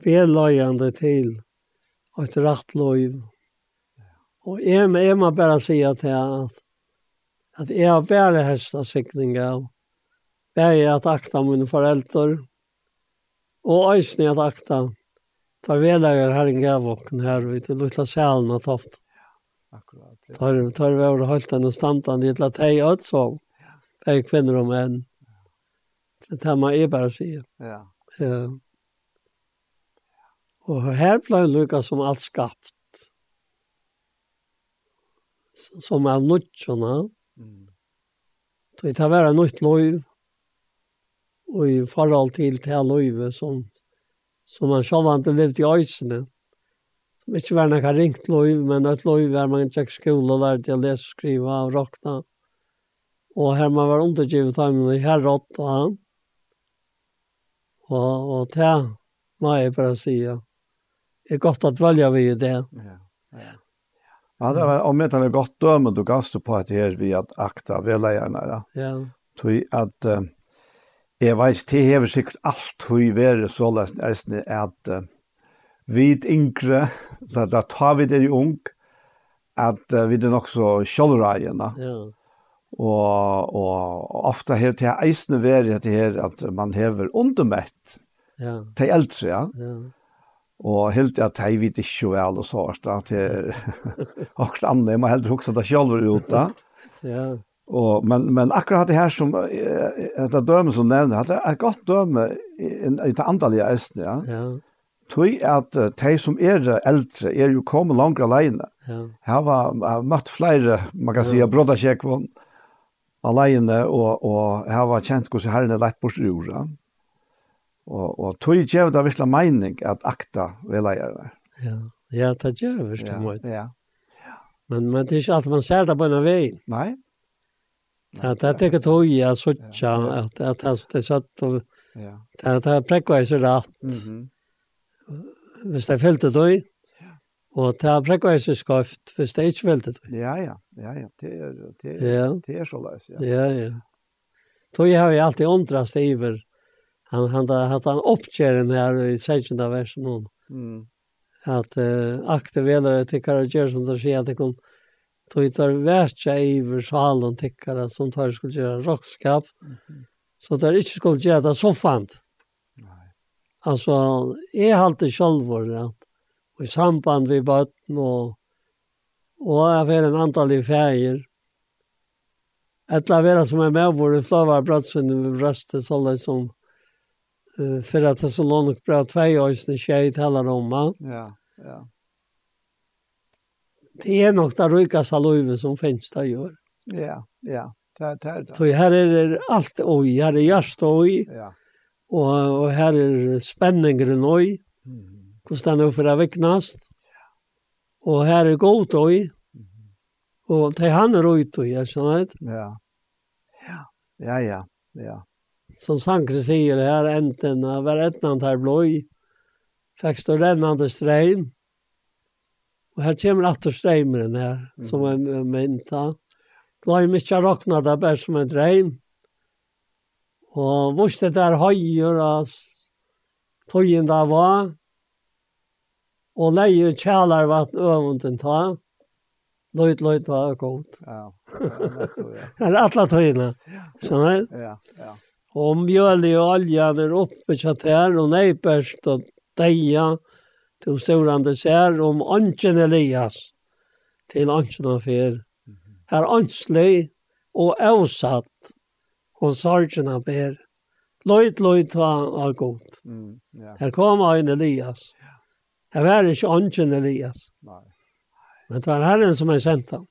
vedløyende til et rett løyv. Og jeg, jeg må bare si at jeg, at jeg har bare hestet sikning av Bæg at akta mine foreldre, og øysene at akta tar velager her en gavåken her, og til lukla sjælen og toft. Akkurat. Tar, tar vi over holdt henne standan i et la teg ødsov, bæg kvinner og menn. Det er man er bare sier. Ja. Ja. Og her ble lukka som alt skapt som er nødtjene. Mm. Det er var nytt liv og i forhold til til løyve som, som man selv hadde levd i øysene. Som ikke var noe ringt løyve, men et løyve der man tjekk skole og lærte å lese, skrive og råkne. Og her man var undergivet av min herrått av han. Og, og til må jeg bare si, det er godt at velge vi i det. Ja, ja. Ja, det var om det är gott då du gastar på at det här vi at akta vedleierne. Ja. Ja. at... Uh, Jeg vet, det hever sikkert alt hui vere så lest eisne at uh, er yngre, *laughs* da, da tar vi det i ung, at uh, vi er nok så kjallreiene. Ja. Og, og ofte hever det eisne vere at, her, at man hever undermett ja. til eldre, ja. ja. Og helt at jeg vet ikke vel og så, *laughs* *laughs* at det er akkurat annet, man heller også det selv ut da. Ja. Og, men men akkurat det här som att det dömen som nämnde hade et gott døme i det andalige ästen ja. Ja. Tui at de som er eldre er jo kommet langt alene. Ja. Her var møtt flere, man kan si, ja. alene, og, og her var kjent hvordan herren er lett bort i jorda. Og, og tui gjør det virkelig mening at akta ved. Ja, ja det gjør virkelig mening. Ja, ja. Men, men det er ikke alt man ser det på en vei. Nei, Att det är tog hoj jag så att att han så satt och ja. Det har präkvar så rätt. Mhm. Visst det fältet då? Ja. Och det har präkvar så skaft för stage fältet. Ja ja, ja ja, det är det är det så läs ja. Ja ja. Då jag har ju alltid ondrast iver. han han har haft han uppkären här i session där versen hon. Mm. Att uh, aktivera det till Karl Gerson där säger att det kom tog tar värtja iver salen tickare som tar skulle göra rockskap. Mm -hmm. Så där inte skulle göra det så fant. Nej. Alltså, jag har alltid själv varit och i samband vid bötten och og jeg får en antall i feir. Etla vera som er med vår slavar bratsen i brøstet, så det som uh, fyrir at Thessalonik bra tvei òsne tjei talar om. Ja, ja det är nog där rika salöve som finns där gör. Ja, ja. Det det det. Så här är det allt oj, här är just oj. Ja. Och och här är spänningen oj. Mm. Kostar nog för att väcknast. Ja. Och här är gott oj. Och det han är ute och jag känner det. Ja. Ja. Ja, ja. Ja. Som Sankre säger här enten var ettan här blöj. Fick stå rennande strejm. Og her kommer atter streimeren her, som er mynt da. Gleim ikke å det bare som en dreim. Og vurs det der høyer og tøyen der var. Og leier kjælar vatt øvunden ta. Løyt, løyt var godt. Ja, det er *laughs* alle tøyene. Skjønner du? Ja, ja. Og mjøl i oljen er oppe kjatt her, og neiperst og deia. Ja to storande ser om Anken Elias til ånden av fyr. Her anslig og avsatt og sargen av ber. Løyt, løyt var, var godt. Mm. Her kom en Elias. Her var ikke Anken Elias. Nei. Men det var Herren som er sendt han.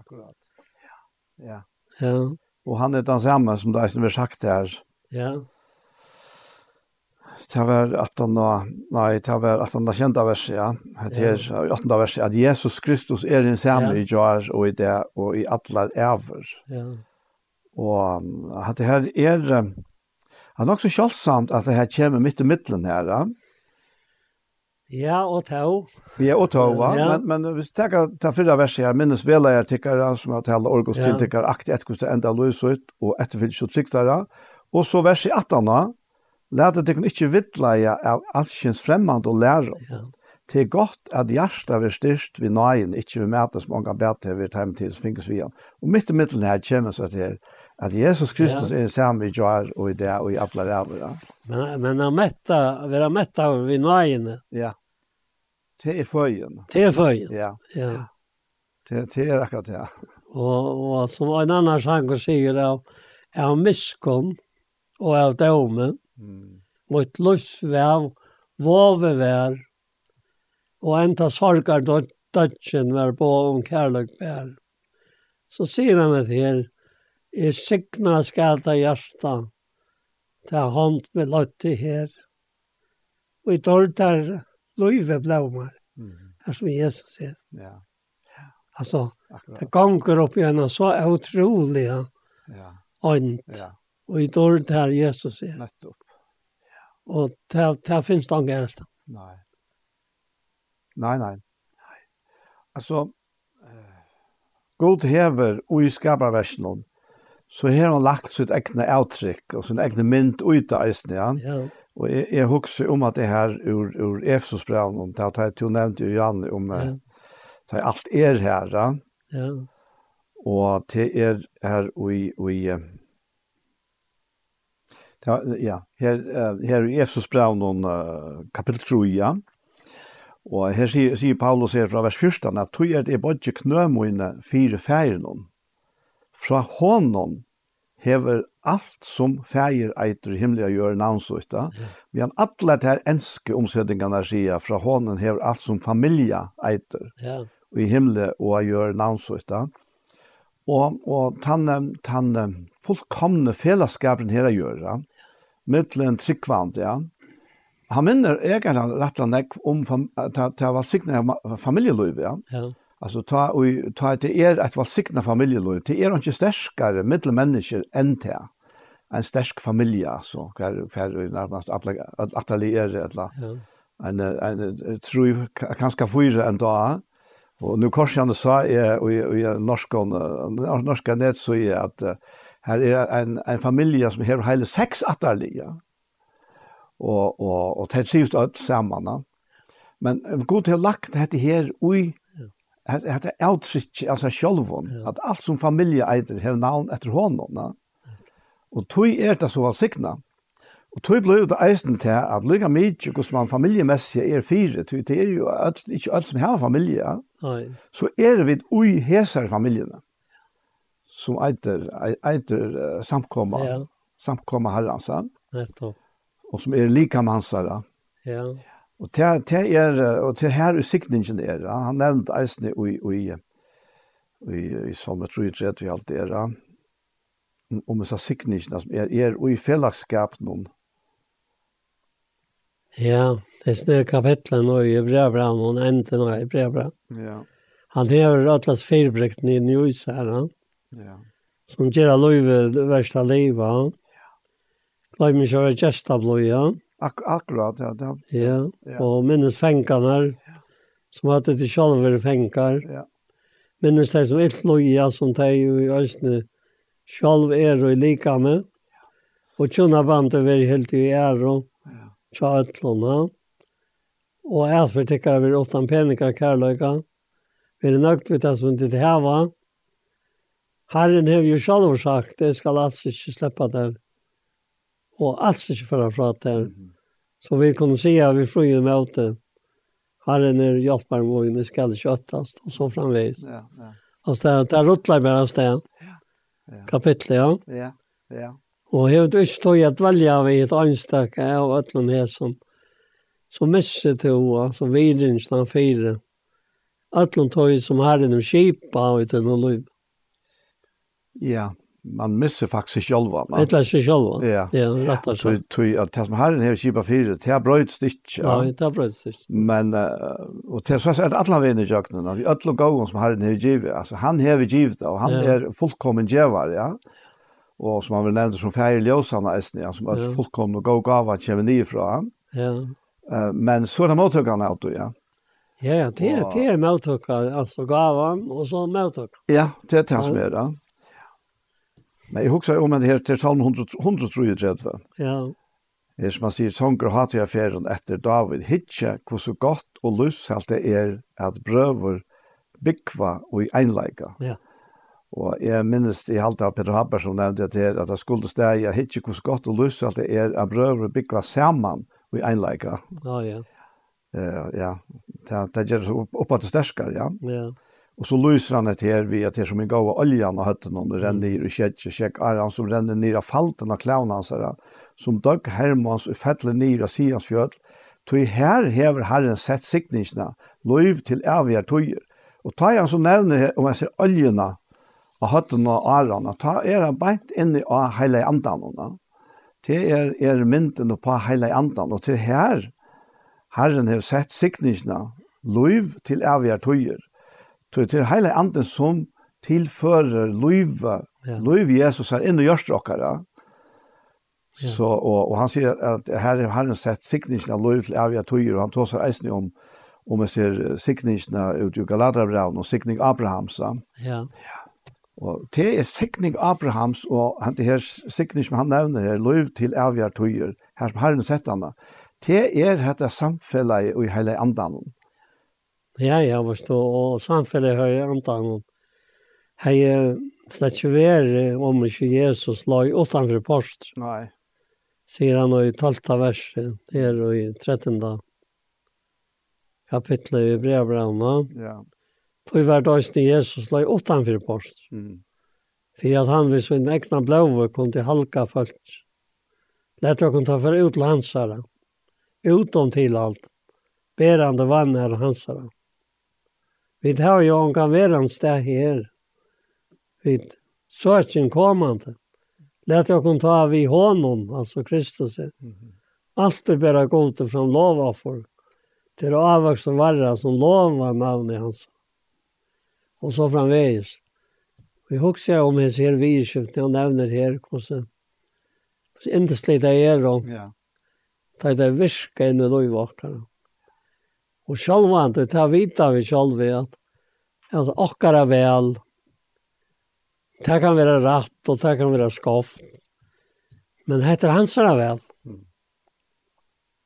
Akkurat. Ja. Ja. ja. Og han er den samme som det er som vi sagt her. Ja det var at han, nei, det var at han kjente verset, ja, det er 18. verset, at Jesus Kristus er den samme i jar og i det, og i alle æver. Ja. Og at det her er, han er også kjølsomt at det her kommer midt i midtelen her, ja. Ja, og tau. Ja, og tau. Ja. Men, men hvis du tenker ta fyrre verset her, minnes vela er tikkere, som har tala orgos ja. tiltikkere, aktig etkostet enda løsut, og etterfyllt så tryktare, og så verset 18, Læta tykken ikke vittleie av allsins fremmand og lære. Ja. Det er godt at hjertet vil styrst ved nøyen, ikke ved mæte som mange bedre ved time til finnes vi Og midt i midten her kommer så til at Jesus Kristus ja. er samme i jar og i det og i alle ræver. Men, men å mette, vi har ved vid nøyen. Ja. Det er føyen. Det er føyen. Ja. ja. Det, det er akkurat det. Og, og som en annan sanger sier av, av miskunn og av dømen, Mm. Mot luftsvev, våve vær, og enda sorgar dødgen var på om kærløk bær. Så sier han et her, i signa skata hjärsta, ta hånd med løtti her, og i dårdar løyve blåmar, her som Jesus sier. Ja. Altså, det ganger opp igjen, så er utrolig, ja. Ja. Ånd. Ja. Og i dårlig her Jesus sier. Nettopp. Og det, det finnes det ikke eneste. Nei. Nei, nei. nei. Altså, eh, God hever og i skaparversjonen, så har han lagt sitt egne avtrykk og sin egne mynd ut av eisen, ja. ja. Og jeg, jeg husker om at det her ur, ur Efesos-breven, det har jeg nevnt jo Jan, om ja. det alt er her, ja. ja. Og det er her og i, og i Ja, ja. Her, her i Efesus brev noen uh, kapittel 3, ja. Og her sier, sier Paulus her fra vers 1, at tog er det bodje knømoine fire færen Fra hånden hever alt som fæger eiter å gjøre navnsøyta, vi han atler til enske omsettingene sier, fra hånden hever alt som familie eiter, ja. og i himle og gjør navnsøyta. Og, og tann, tann fullkomne fellesskapen her gjør, ja mittlen tryggvand, ja. Han minner egentlig rett og slett om til å valsikne familieliv, ja. ja. Altså, ta og, ta det er et valsikne familieliv. Det er ikke sterskere mittelmänniskor enn till en stersk familie, så hver, för närmast alla eller lärare alla. En en tru kanskje fyra en dag. Og nu korsar sa är och i norska norska nät så är att Her er en, en familie som har hele seks atterlige. Og, og, og det trivs alt sammen. Da. Men god til å lagt dette her ui, hette er avtrykk, altså sjølvån, ja. at alt som familie eider har navn etter hånden. Da. Og tog er det så valgsikna. Og tog ble det eisen til at lykka mykje hos man familiemessig er fire, tog det er jo alt, ikke alt som har familie, Nei. så er vi ui hesar familjene som eiter, eiter uh, samkomma, ja. samkomma herransan. Nettopp. Og som er lika med hans herra. Ja. Og til, til er, og til her usikningen er, han nevnt eisne i, i, i, i Salme 33, vi alt er, om disse sikningene som er, er i fellesskap noen. Ja, det er snøy kapitlet nå i Hebreabra, noen enden nå i Hebreabra. Ja. Han hever atlas firbrekten i Njøys her, han. Ja. Som gjør av løyve det verste livet. Ja. Løyve min kjører gesta bløya. Ak akkurat, ja. Det, ja. ja. Og minnes fengene ja. som hadde til sjalver fengar. Ja. Minnes de som ett løya som de i Østene sjalv er og lika med. Ja. Og tjona bandet var helt i ære. Ja. Tja etlåna. Ja og ætvertikkar vi åttan penikar kærløyga. Vi er nøgt vi det som vi ditt heva, Herren har jo själv sagt, det skal alls ikke slippe den. og alls inte föra fra den. Så vi kunne si at vi flyr med det. Herren er hjelper vår, vi skal ikke köttas. og så framvis. Ja, ja. Alltså det är ruttlar bare av sted. ja. Kapitlet, ja. Ja, ja. Og jeg vet ikke tog at velge av et anstak av øtlen her som som misser til hoa, som virrens den fire. Ætlen tog som herren om kjipa av et eller annet Ja, man misser faktisk ikke själva. Man... Ett sig själva. Ja, ja rett og Tui, tui, at det som herren här kipa fire, det er bröjts inte. Ja, det er bröjts inte. Men, uh, och det så er det alla vänner i jöknen, vi ödla gången som herren här givet. altså han har vi givet og han ja. är fullkommen givare, ja. Og som han vil nevne som färger ljósarna, ja, som er ja. fullkommen och gå gava kommer nye fra han. Ja. Uh, men så er det mottagarna av då, ja. Ja, ja, det er, det är mottagarna, alltså gavan og så mottagarna. Ja, det er det som er, det. Men jeg husker om det her til salm 133. Ja. Det som man sier, sånger hatt jeg ferien etter David. Hitje, hvor så godt og lyst det er at brøver bikva og i einleika. Ja. Og jeg minnes i halte av Peter Haber som nevnte at det her, at det skulle steg, jeg hitje hvor så godt og lyst det er at brøver bikva saman og i einleika. Ja, ja. Uh, ja, det, det gjør det så opp, opp at det sterskar, ja. Ja. Og så lyser han et her vid at det er som en gav av oljan og høtten og och ränner ner och kjettje kjekk er han som renner ned av falten av clown hans her som dök Hermans og fettler ned av Sians fjöld tog her hever Herren sett sikningsna, löv til eviga tøyer. Och tar han nevner her, om jeg ser oljorna av hötten og ararna ta er han beint inn i hela andan det er, er mynden på hela andan og til her Herren har sett sikningsna, löv til eviga tøyer. Så det er hele anden som tilfører løyve, ja. løyve Jesus her inn i hjørste dere. Ja. Så, og, og han sier at her har han sett sikningen av løyve til evige tøyer, og han tar seg eisen om, om jeg ser sikningen ut i Galadrabraun og sikning Abrahams. Ja. ja. Og det er sikning Abrahams, og han, det her sikning som han nevner her, løyve til evige tøyer, her som har han sett henne, det er dette samfellet i hele andanen. Ja, ja, forstå. Og samfunnet har jeg antan om. Hei, slett ikke være om ikke Jesus la i utanfor post. Nei. Sier han i 12. verset, her og i 13. kapitlet i brevbrevna. Ja. Tog hver døgn Jesus la i utanfor post. Mm. Fyrir at han vid sin egna blåve kom til halka folk. Lett å kunne ta for ut til hansara. Utom til alt. Berande vann er hansara. Vi tar jo en kan være en sted her. Vi søker kommande. Lett jag kunne ta vi honom, altså Kristus. Allt är bara gott från lova folk. Till det avväxt som varra som lova navnet hans. Og så framvägs. Vi husker om hans her virskift, han nevner her, hvordan Så inte slita er og Ja. Det är virka inne då i vakarna. Og sjálvande, det vita vi sjálvi at, at okkara vel, det kan være rætt og det kan være skoft. Men heter hansara vel. Mm.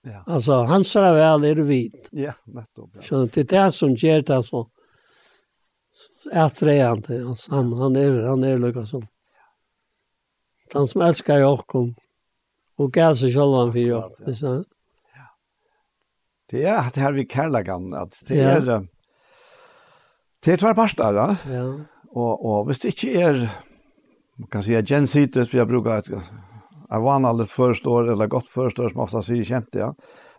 Ja. Alltså hansara vel er vit. Ja, nettopp. Ja. Så det är det som ger det så ätreande. Alltså, han, han är, han är lyckas som. Han som älskar Jakob och gav sig själva för det Ja, ja. Det er at det her vi kærlagan, at det er, ja. det er tvær parter, da. Ja. Og, og hvis det ikke er, man kan si, gensitet, for jeg bruker et, jeg vann alle forstår, eller godt forstår, som ofte sier kjent, ja.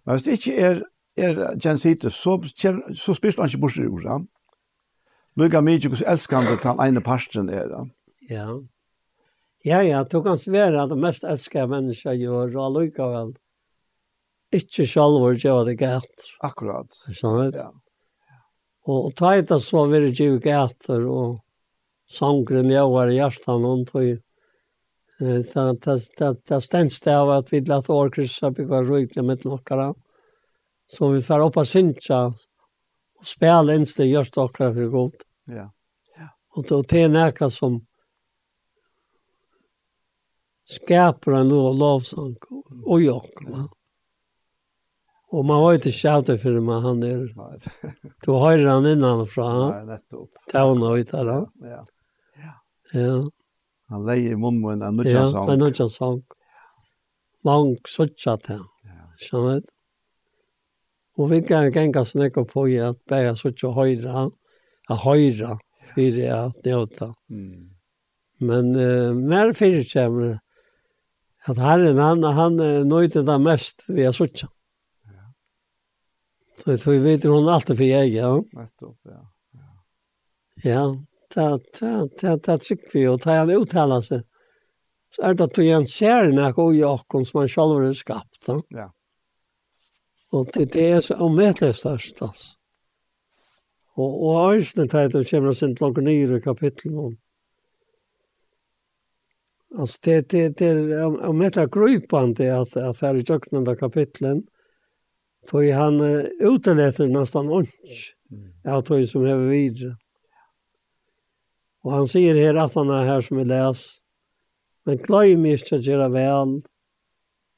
Men hvis det ikke er, er gensitet, så, kjem, så spyrt han ikke bort i ordet. Ja. Lykke mye hvordan elskende den ene parten er, da. Ja. Ja, ja, du kan svære at det mest elskede mennesker gjør, og lykke vel. Ja ikke selv hvor gjøre det galt. Akkurat. Sånn Ja. Og ta et av så vil det gjøre galt, og sangren jeg var i hjertet noen tog. Det stendst det av at vi lett årkrysset bygge røykelig med noen. Så vi får opp av Sintja og spille inn til gjørst dere for godt. Ja. Og det er noe som skaper en lov lovsang og jokker. Ja. Og man har ikke inte det för man han är. *laughs* Du har han innan från. Nei, nettopp. Tavna och ut där. Ja. Ja. Han leier i munnen en nutjan sång. Ja, en nutjan sång. Lang suttjat han. Skjønner du? Og vi kan genga snakka på i at bæja suttja høyra, a høyra, fyrir jeg njøta. Men uh, mer fyrir kjemmer, at herren han, han nøyte det mest vi er suttja. Mm. Så jag tror vet hon alltid för jag, ja. ja. Ja, ta ta ta ta tycker vi och ta han uttala sig. Så är det att du en ser när jag och jag som man själv har skapat. Ja. ja. Och det det är så omätligt störst alltså. Og, og æsne tæt og kjemra sin langt nyr i kapitlen om. Det, det, det er om etter grøypande at jeg fer i jøknende kapitlen, Tog han uteletter nästan ont. Ja, tog som är vidare. Och han säger här att han är här som är läs. Men glöm inte att göra väl.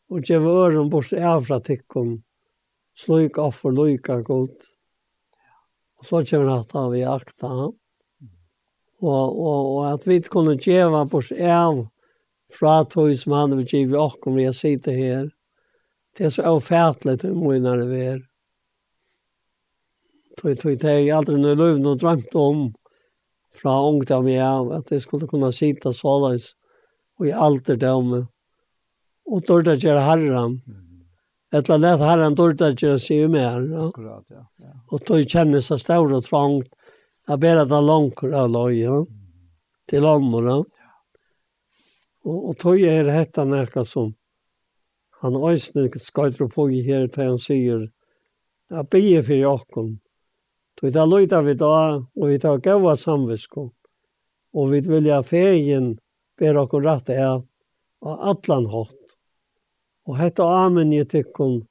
Och ge öron bort ävra tyckon. Slöjk av för lojka god. Och så kommer han att han vi akta. Och, och, och att vi kunde ge bort äv fra tog som han vill ge vi och om vi sitter här. Det er så avfärtligt hur mina det er. Tog tog det jag aldri noe løv noe drømt om fra ungdom jag av at jeg skulle kunne sitte såleis og i alterdom og dørte göra herren. Etla lät herran dörda göra sig mer. Ja. Akkurat, ja. Og tog känner sig stor og trångt Jeg ber att han langt av løy, ja. Til ånden, ja. Og, og tog er detta noe som han øyne skøyter på i her til han sier at bygge for jokken. Så det løyta vi da, og vi tar gava samvisko. Og vi vilja fegen ber okkur rett av, av allan hatt. Og hetta amen i tykkun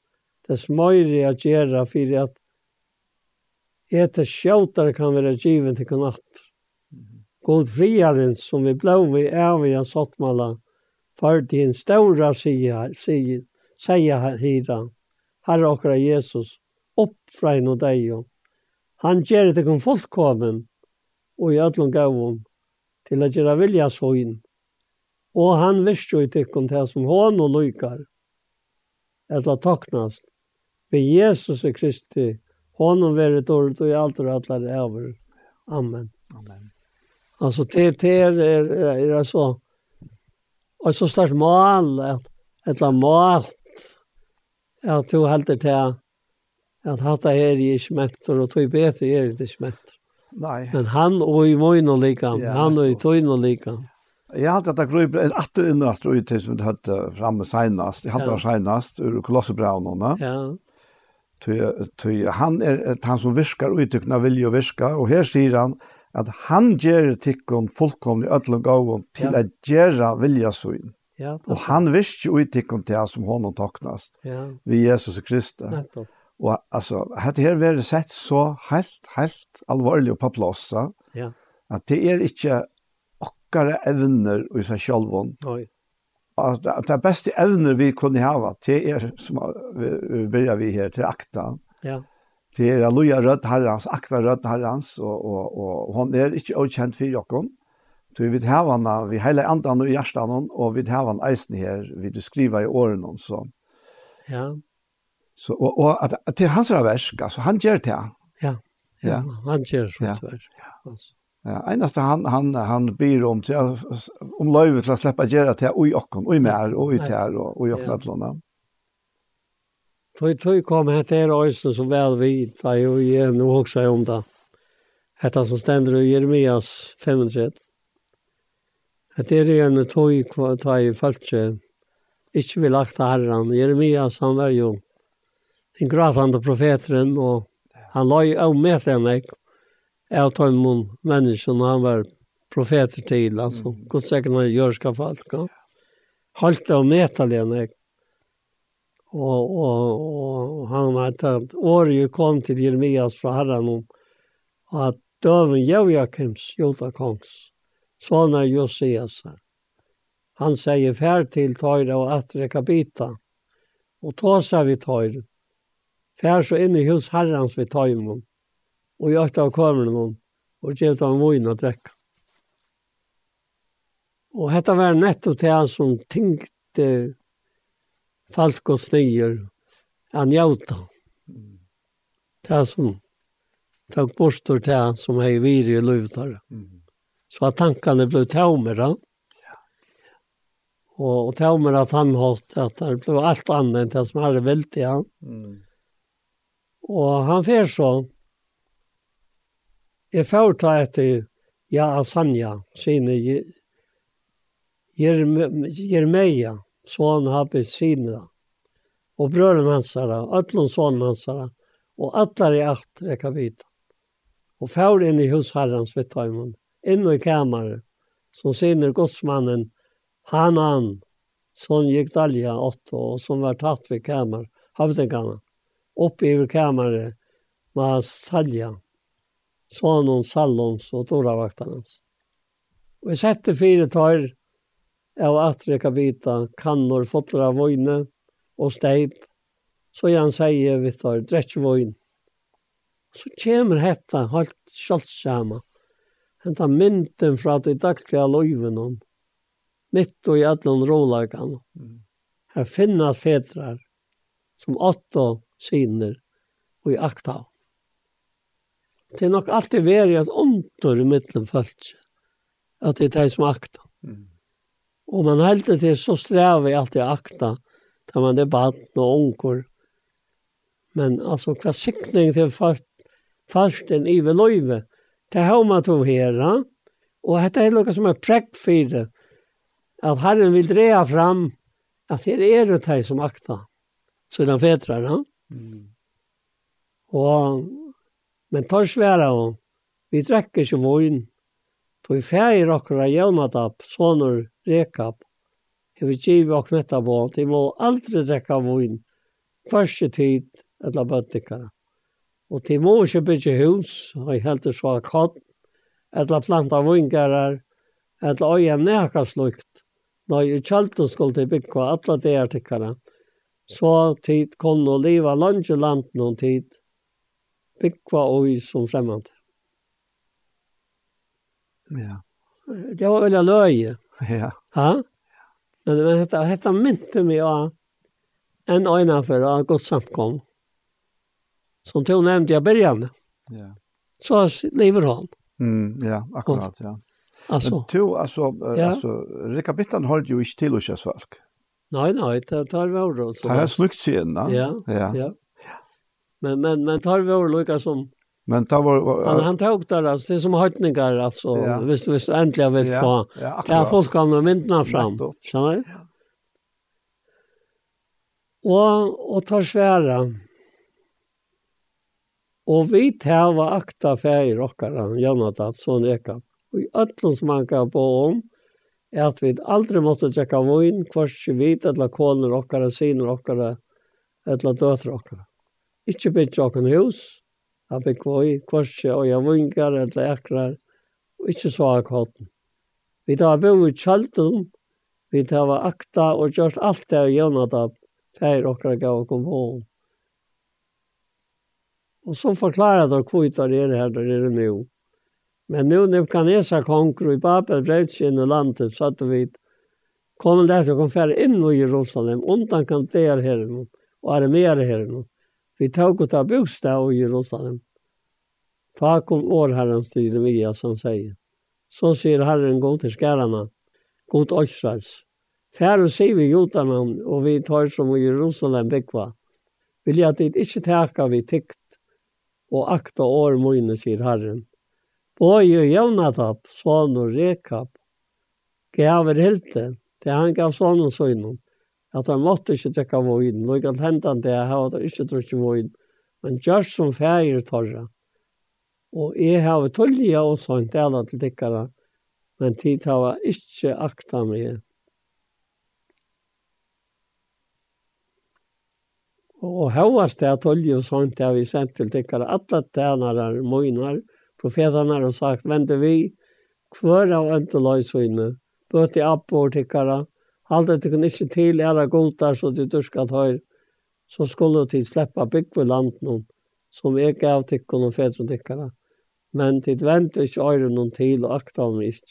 dess møyri a gjerra fyrir at etter sjautar kan vera givet tykkun atter. God friaren som vi blei vi er vi av sottmala, for din stora sier, sier säga hira Herre okra Jesus opp upp från och dig han gjør det kon fullkommen og i allon gåvon til å gjøre vilja så in och han visste jo till kon det som hån og lykar etter taknast ved Jesus Kristi hån og være dårlig, og i alt og och er over. amen amen Altså, det det er, er, er, er så Og så størst mål, et, et eller mat, at du helder til at hatta her er ikke mentor, og tog bedre er ikke mentor. Nei. Men han og i møyne lika, ja, han og i tøyne lika. Jeg hadde at det grøy en atter inn og atter ut til som vi hadde framme senast. Jeg hadde ja. senast ur kolossebraunene. Ja. Tøy, tøy, han er han som virkar utøkna vilje og virka, og her sier han at han gjør tikkun fullkomlig ødlung gavun til ja. at gjøre vilja søyn. Ja, og han visste jo i tikkun til som honom toknast ja. vi Jesus Kristus. Nettopp. Og altså, hette her var sett så helt, helt alvorlig på plåsa, ja. at det er ikke okkara evner i seg sjølvån. Oi. At det beste evner vi kunne hava, det er, som vi börjar vi her, til akta. Ja. Det er en loja rødt herrens, akta rødt herrens, og, og, og, og hon er ikke okjent for jokken. Så vi har henne, vi hele andan og hjertan hon, og vi har henne eisen her, vi du skriver i årene, så. Ja. Så, og, og at, at til hans versk, altså han gjør det. Ja, ja, ja. han gjør sånt ja. versk. Ja. Altså. Ja, einaste han han han byr om till om lövet att släppa göra till oj och oj mer oj till och oj och alla Tøy tøy kom hetta er øysen så vel vi, da jo jeg nå också om det. Hetta som stender i Jeremias 35. Hetta er en tøy kva tøy falske. Ikkje vil akta herren. Jeremias han var jo en gratande profeteren og han la jo av med til meg. Jeg tar imot menneskene han var profeter til, altså. Godsekken han gjør skal folk. Holdt av med til meg. Og, og, og han har tatt året kom til Jeremias fra herren om at døven Joakims, Jota kongs, sånn er Josias. Han sier fær til tøyre og atre kapita, og tåsa vi tøyre. Fær så inn i hus herrens vi tøyre, og gjør av kommeren, og gjør av vojene å drekke. Og dette var nettopp det som tenkte falk og stier han jauta. Det som tog bort det som är vir i lövtare. Så att tankarna blev tomare. Og, och taumere att han hatt att det blev allt annet än det som hade vält i han. Mm. Och han fer så Jeg får ta etter Ja Asanja, sine Jermeja. Jer, jer, jer, jer, jer, jer, jer, jer, så han har besynna. Og brøren hans er det, ødlån hans er og atler i alt rekka vita. Og fjord inn i husherrens vittheimen, inn i kameran, som syner godsmannen Hanan, som gikk dalja åtta, og som var tatt ved kamer, havdengana, oppi i kameret med salja, sonen Sallons og Toravaktarens. Og jeg sette fire tøyr, av atreka vita kannor fotlar av vojne og steip, så han sier vi tar drekje vojn. Så kommer hetta helt kjøltsama, henta mynten fra de dagliga loivenon, mitt og i allan rålagan. Her finna fedrar som åtta syner og i akta. Det er nok alltid veri at ondur i mittlen følelse, at det er de som akta. Mm. Og man heldur til så strev jeg alltid akta, da man er baden og unger. Men altså, hva sikning til fast, fasten i ved løyve, det har man to her, og dette er noe som er prekk for det, at Herren vil dreja fram, at her er det de som akta, så den fetrar, ja. Mm. Og, men tar svære, og vi drekker ikke vogn, Tog fægir okkara Jonadab, sonur Rekab, hefur givet okkar netta bånd, de må aldri drekka vun, kvarsi tid, eller bøtnika. Og de må ikke bygge hus, og jeg heldur så kott, eller planta vungarar, eller øye nekka slukt. når jeg kjelten skulle de bygge alla de artikkara. Så tid kunne liva langt i land noen tid, bygge og som fremmande. Ja. Det var veldig løye. Ja. Ja. Men det hette, hette mynte mig av en öjna för att gott samkom. Som tog nämnde jag början. Ja. Så lever han. Mm, ja, akkurat, ja. Alltså. Men to, alltså, ja. alltså, Bittan har ju inte till oss folk. Nej, nej, det tar vi ord. Det har snukt sig innan. Ja, ja. ja. Men, men, men tar vi ord lika som Men ta var, var han, han tog där alltså det är som höjtningar alltså ja. visst visst äntligen vill ja, få. Ja, ja folk kan med vindarna fram. Så ja. Och och tar svära. Och vi tävlar akta färger och Jonathan sån eka. Och i öllum som han kan på om är att vi aldrig måste dricka vin, kvart vit eller koner och siner och eller döttrar och. Inte bygga och hus Han fikk vøy, kvartje, og jeg vinkar, eller ekrar, og ikke så av kåten. Vi tar bo i kjaltum, vi tar var akta og gjørst alt det og gjennom feir okkar gav og kom hon. Og så forklarer jeg hvor det er her der er nå. Men nå når kanesa konger i Babel brevt seg inn i landet, så at vi kom der til å komme inn i Jerusalem, undan kan det her her og er mer her nå. Vi tog och ta bostad i Jerusalem. Ta kom år herrens tid, Jeremias som säger. Så säger Herren god till skärarna, god till Israels. Färre ser vi jutarna och vi tar som i Jerusalem byggva. Vill jag att det inte täcka vi tyckt och akta år mojne, säger Herren. Både Jonathan, son och Rekap, gav er helte, det han gav sonen sönnen at han måtte ikke trekke vøyen. Nå kan hente han det, han hadde ikke trekke vøyen. Men gjør som ferie torra. Og jeg har tullige og sånt, det er til dikkere. Men tid har jeg ikke akta meg. Og høyest det er tullige og sånt, det har vi sendt til dikkere. Alle tænere, møgner, profeterne har sagt, vente vi, hver av ønteløysøyne, bøte i appår tikkere, Allt det kan inte till era gotar så det durskat höjr. Så skulle du släppa bygg för landen som jag gav tyckon och fädron tyckarna. Men tid väntar inte öron någon till och akta om inte.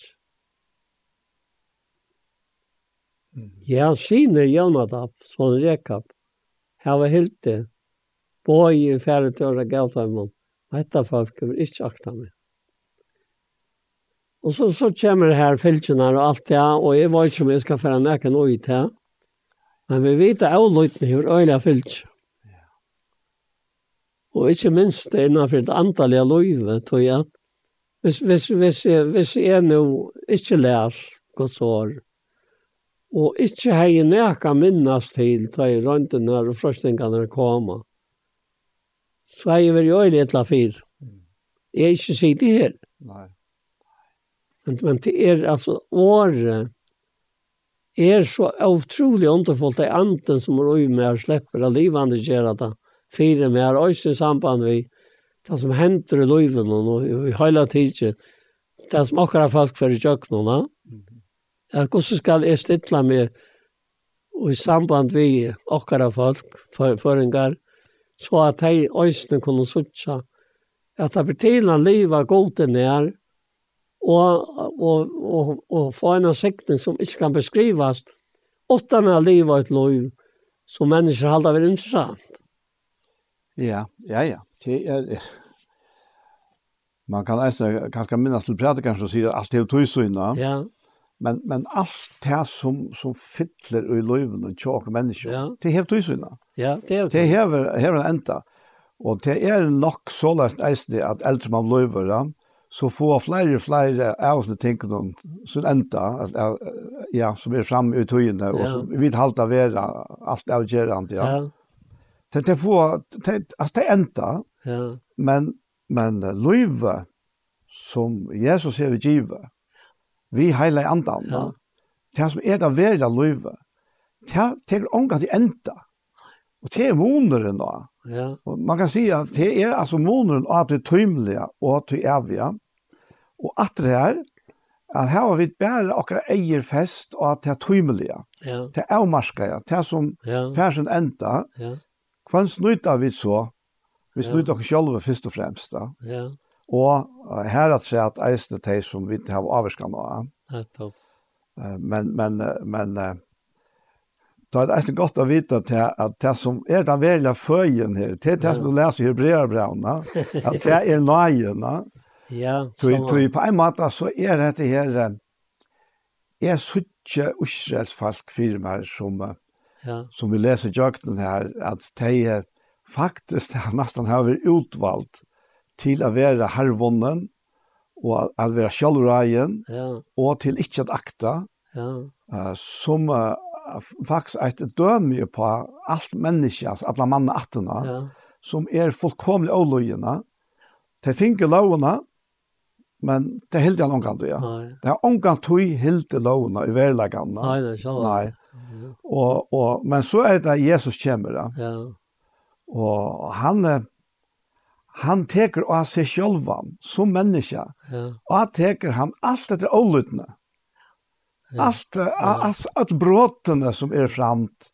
Ja, syner Jonadab, sånn rekap, Här var helt det. boi i færre tørra gautamon, og etta folk er ikkje akta meg. Og så, så kommer her fylkene og alt det, og jeg vet ikke om jeg skal føre nækken og ut her. Men vi vet at avløytene er øyne fylk. Og ikke minst det innenfor et antall av løyve, tror jeg. Hvis, hvis, hvis, jeg, hvis jeg nå ikke les godt sår, og ikke har jeg nækka minnes til da jeg rønte når frøstingene kommer, så har jeg vært øyne et eller fyr. Jeg er ikke sitte her. Nei. Men, men det er altså året er så utrolig underfullt det er anten som er ui med og slipper av livande gera det. Fire med er også i samband med det som henter i livet og i hele tiden. Det som akkurat folk for i köknarna. Ja, hvordan skal jeg stille mig og i samband med akkurat folk for, for en gang så at de ösen kunne sutsa at det betyder att livet går till när og, og, og, og få en sikten som ikke kan beskrivas, åttan av livet et liv som mennesker halda vært interessant. Ja, ja, ja. Det er, man kan eisne, ganske minnes til prædikeren som sier at alt er tøysøyna. Ja. Men, men alt det som, som fytler i livet og tjåk og mennesker, ja. det er tøysøyna. Ja, det er det. Det er hever, hever enda. Og det er nok så løst eisne at eldre man løver, ja så få flere og flere av oss tenker noen som enda, ja, som er framme i tøyene, og som vil halte være alt avgjørende, ja. ja. Det det får det alltså det ända. Ja. Men men löva som Jesus er ved giva. Vi hela andan. Ja. Det som er det väl där löva. Det tar ångat i ända. Og det er månaden da. Ja. Och man kan si at det er altså månaden av det tøymelige og och det är eviga. Och att det här at her har vi bare akkurat eier fest og at det er tøymelige. ja. det er avmarskaja, det er som ja. færsen enda, ja. hva snuta vi så? Vi snuta ja. oss sjálve først og fremst da. Ja. Og uh, her at seg at eisne teg som vi ikke har avvarskan av. Ja, topp. Uh, men, men, uh, men, uh, Da er det gott godt å vite til at det som er den verlige føyen her, det er det som du leser i Hebreerbrevna, at det er nøyene. Ja, sånn. På en måte så er dette her, jeg suttje Israels folk firmer som, ja. som vi leser jøkten her, at de er faktisk det nesten har vært utvalgt til å være hervonnen, og att være sjølvreien, ja. og til ikke å akta, ja. uh, som uh, faktisk et døme på alt menneske, altså alle mannen attene, ja. som er fullkomlig avløyene. De finner lovene, men det hilde han omgang, ja. Nei. Det er omgang tog hilde lovene i verlegene. Nei, det er sånn. Nei. Og, og, men så er det Jesus kommer, ja. ja. Og han, han teker av seg selv som menneske, ja. og han teker han alt etter avløyene. Ja Allt allt att brotten som är framt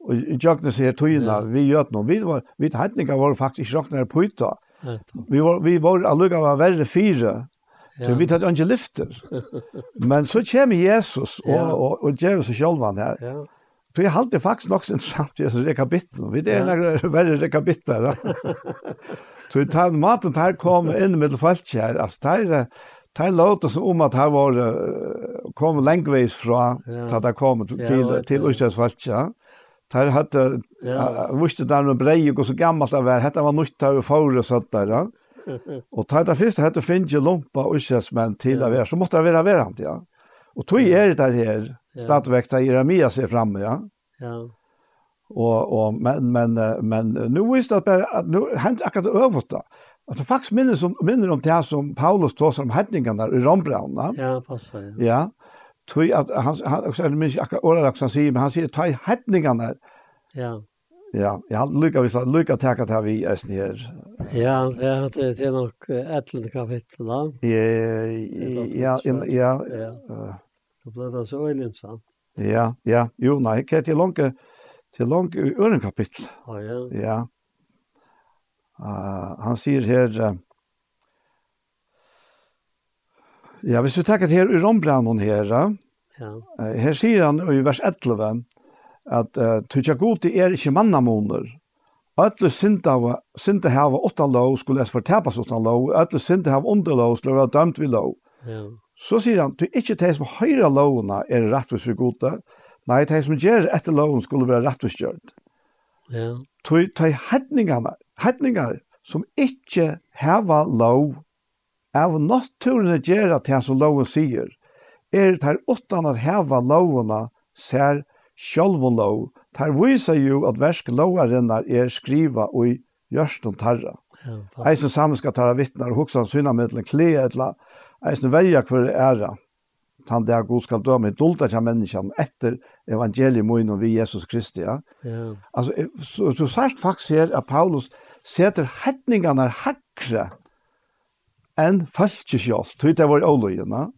och jag ser tojna vi gör någon vi var vi hade var faktiskt rocknar på yta. Vi var vi var alluga var värre fyra. Så vi tar inte lyfter. *laughs* Men så kommer Jesus och och, och Jesus själv han här. Ja. Det är alltid faktiskt nog intressant det är kapitel. Vi det är några värre kapitel. *laughs* Så i tar maten här kom in med falsk här. Alltså där Det låter som om at her var uh, kom lengveis fra ja. det kom til, ja, til til Østersfalt, ja. Der hadde, ja. Uh, visste der med brei og så gammelt det var, hette var nytt av fore sånt der. ja. *laughs* Og der det første hette finne lompa Østjøsmenn til å være. så måtte det være verant, ja. Og tog er det der her, ja. stadigvæk, da Jeremia ser framme, ja. Ja. Og, og, men, men, men, nu visste det bare, at nu hendte akkurat øvått da. Alltså faktiskt minner som minner om det här som Paulus tog som hedningarna i Rombrauna. Ja, passar. Ja. ja. Tror at han han också en människa akkurat han säger men han säger ta hedningarna. Ja. Ja, ja, lukka vi slår, teka det vi är snir. Ja, jag har det är nog ett kapitel då. Ja, ja, ja, ja. Det blev det så intressant. Ja, ja, jo, nej, det till långt, till är långt i kapitel. Ja, ja. Ja, Uh, han sier her, uh, ja, hvis vi tenker her i rombrannen her, ja. her sier han i vers 11, at uh, «Tutja godi er ikkje mannamoner, Öllu synda, synda hava åtta lov skulle es fortapas åtta lov, öllu synda hava under lov skulle være dømt vid lov. Ja. Så sier han, du ikkje de som høyre lovene er rettvis for gode, nei, de som gjør etter loven skulle være rettvis gjørt. Ja. Tu de hedningene hetningar som ikkje heva lov av naturen gjerra til som loven sier, er ter åttan at heva lovena ser sjálvun lov, ter viser jo at versk lovarennar er skriva og i tarra. Ja, Eisen saman skal tarra vittnar og hoksan syna middelen klea etla, eisen velja hver æra. han der god skal døme i dolda kja menneskjan etter evangeliet moinom vi Jesus Kristi. Ja? Ja. Altså, så, så sagt faktisk her at Paulus setter hedningarna hakre enn falske sjálf, tog det var oløyene.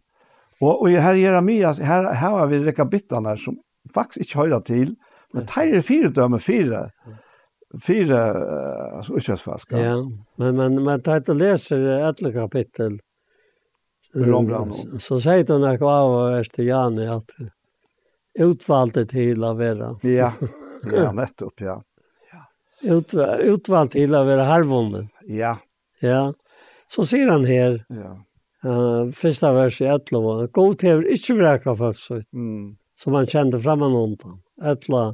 Og, og her i Jeremias, her, her har vi rekabittene som faktisk ikke hører til, men teir er fire døme fire, fire uh, altså, utkjøsfalsker. Ja, men, men, men teir til leser etter kapittel, så sier du nok av og til Jani at utvalgte til å være. Ja, ja, nettopp, ja utvald til å være hervunnen. Ja. Ja. Så sier han her, ja. uh, første vers i Etlova, God hever ikke vreka fødsel, mm. som han kjente fremman undan. Etla,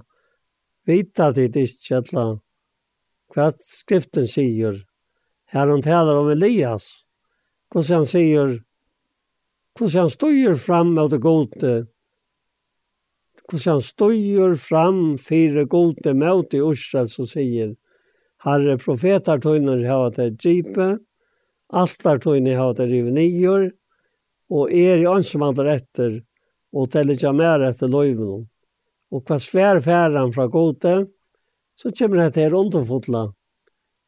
vita tid ikke, etla, hva skriften sier, her hon taler om Elias, hvordan han sier, hvordan han står fram mot det gode, hvordan han støyer fram fire gode møte i Israel, så sier Herre profetar tøyner hava det djipe, altar tøyner hava det rive rivenier, og er i ansemandar etter, og teller ikke mer etter løyven. Og hva svær færen fra gode, så kommer det her underfotla.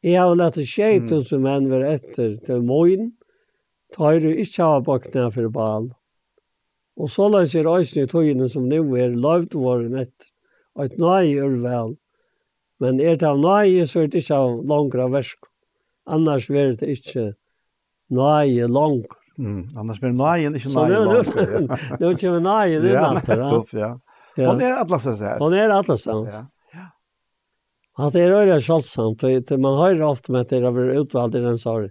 Jeg har lett 6 000 menn være etter til morgen, tar du ikke av bakna for bal. Og så løs er eisen i tøyene som nå er løvd våren etter. Og et nøy er vel. Men er det av nøy, så er det ikke av langere versk. Annars er det ikke nøy langere. Mm, annars blir nøyen ikke nøyen langere. Ja. Nå kommer nøyen i natt. Ja, nettopp, ja. ja. Hon er atlas her. Hon er atlas her. Ja. Att det är ju självsamt och man hör ofta med att det har varit utvald i den sorg.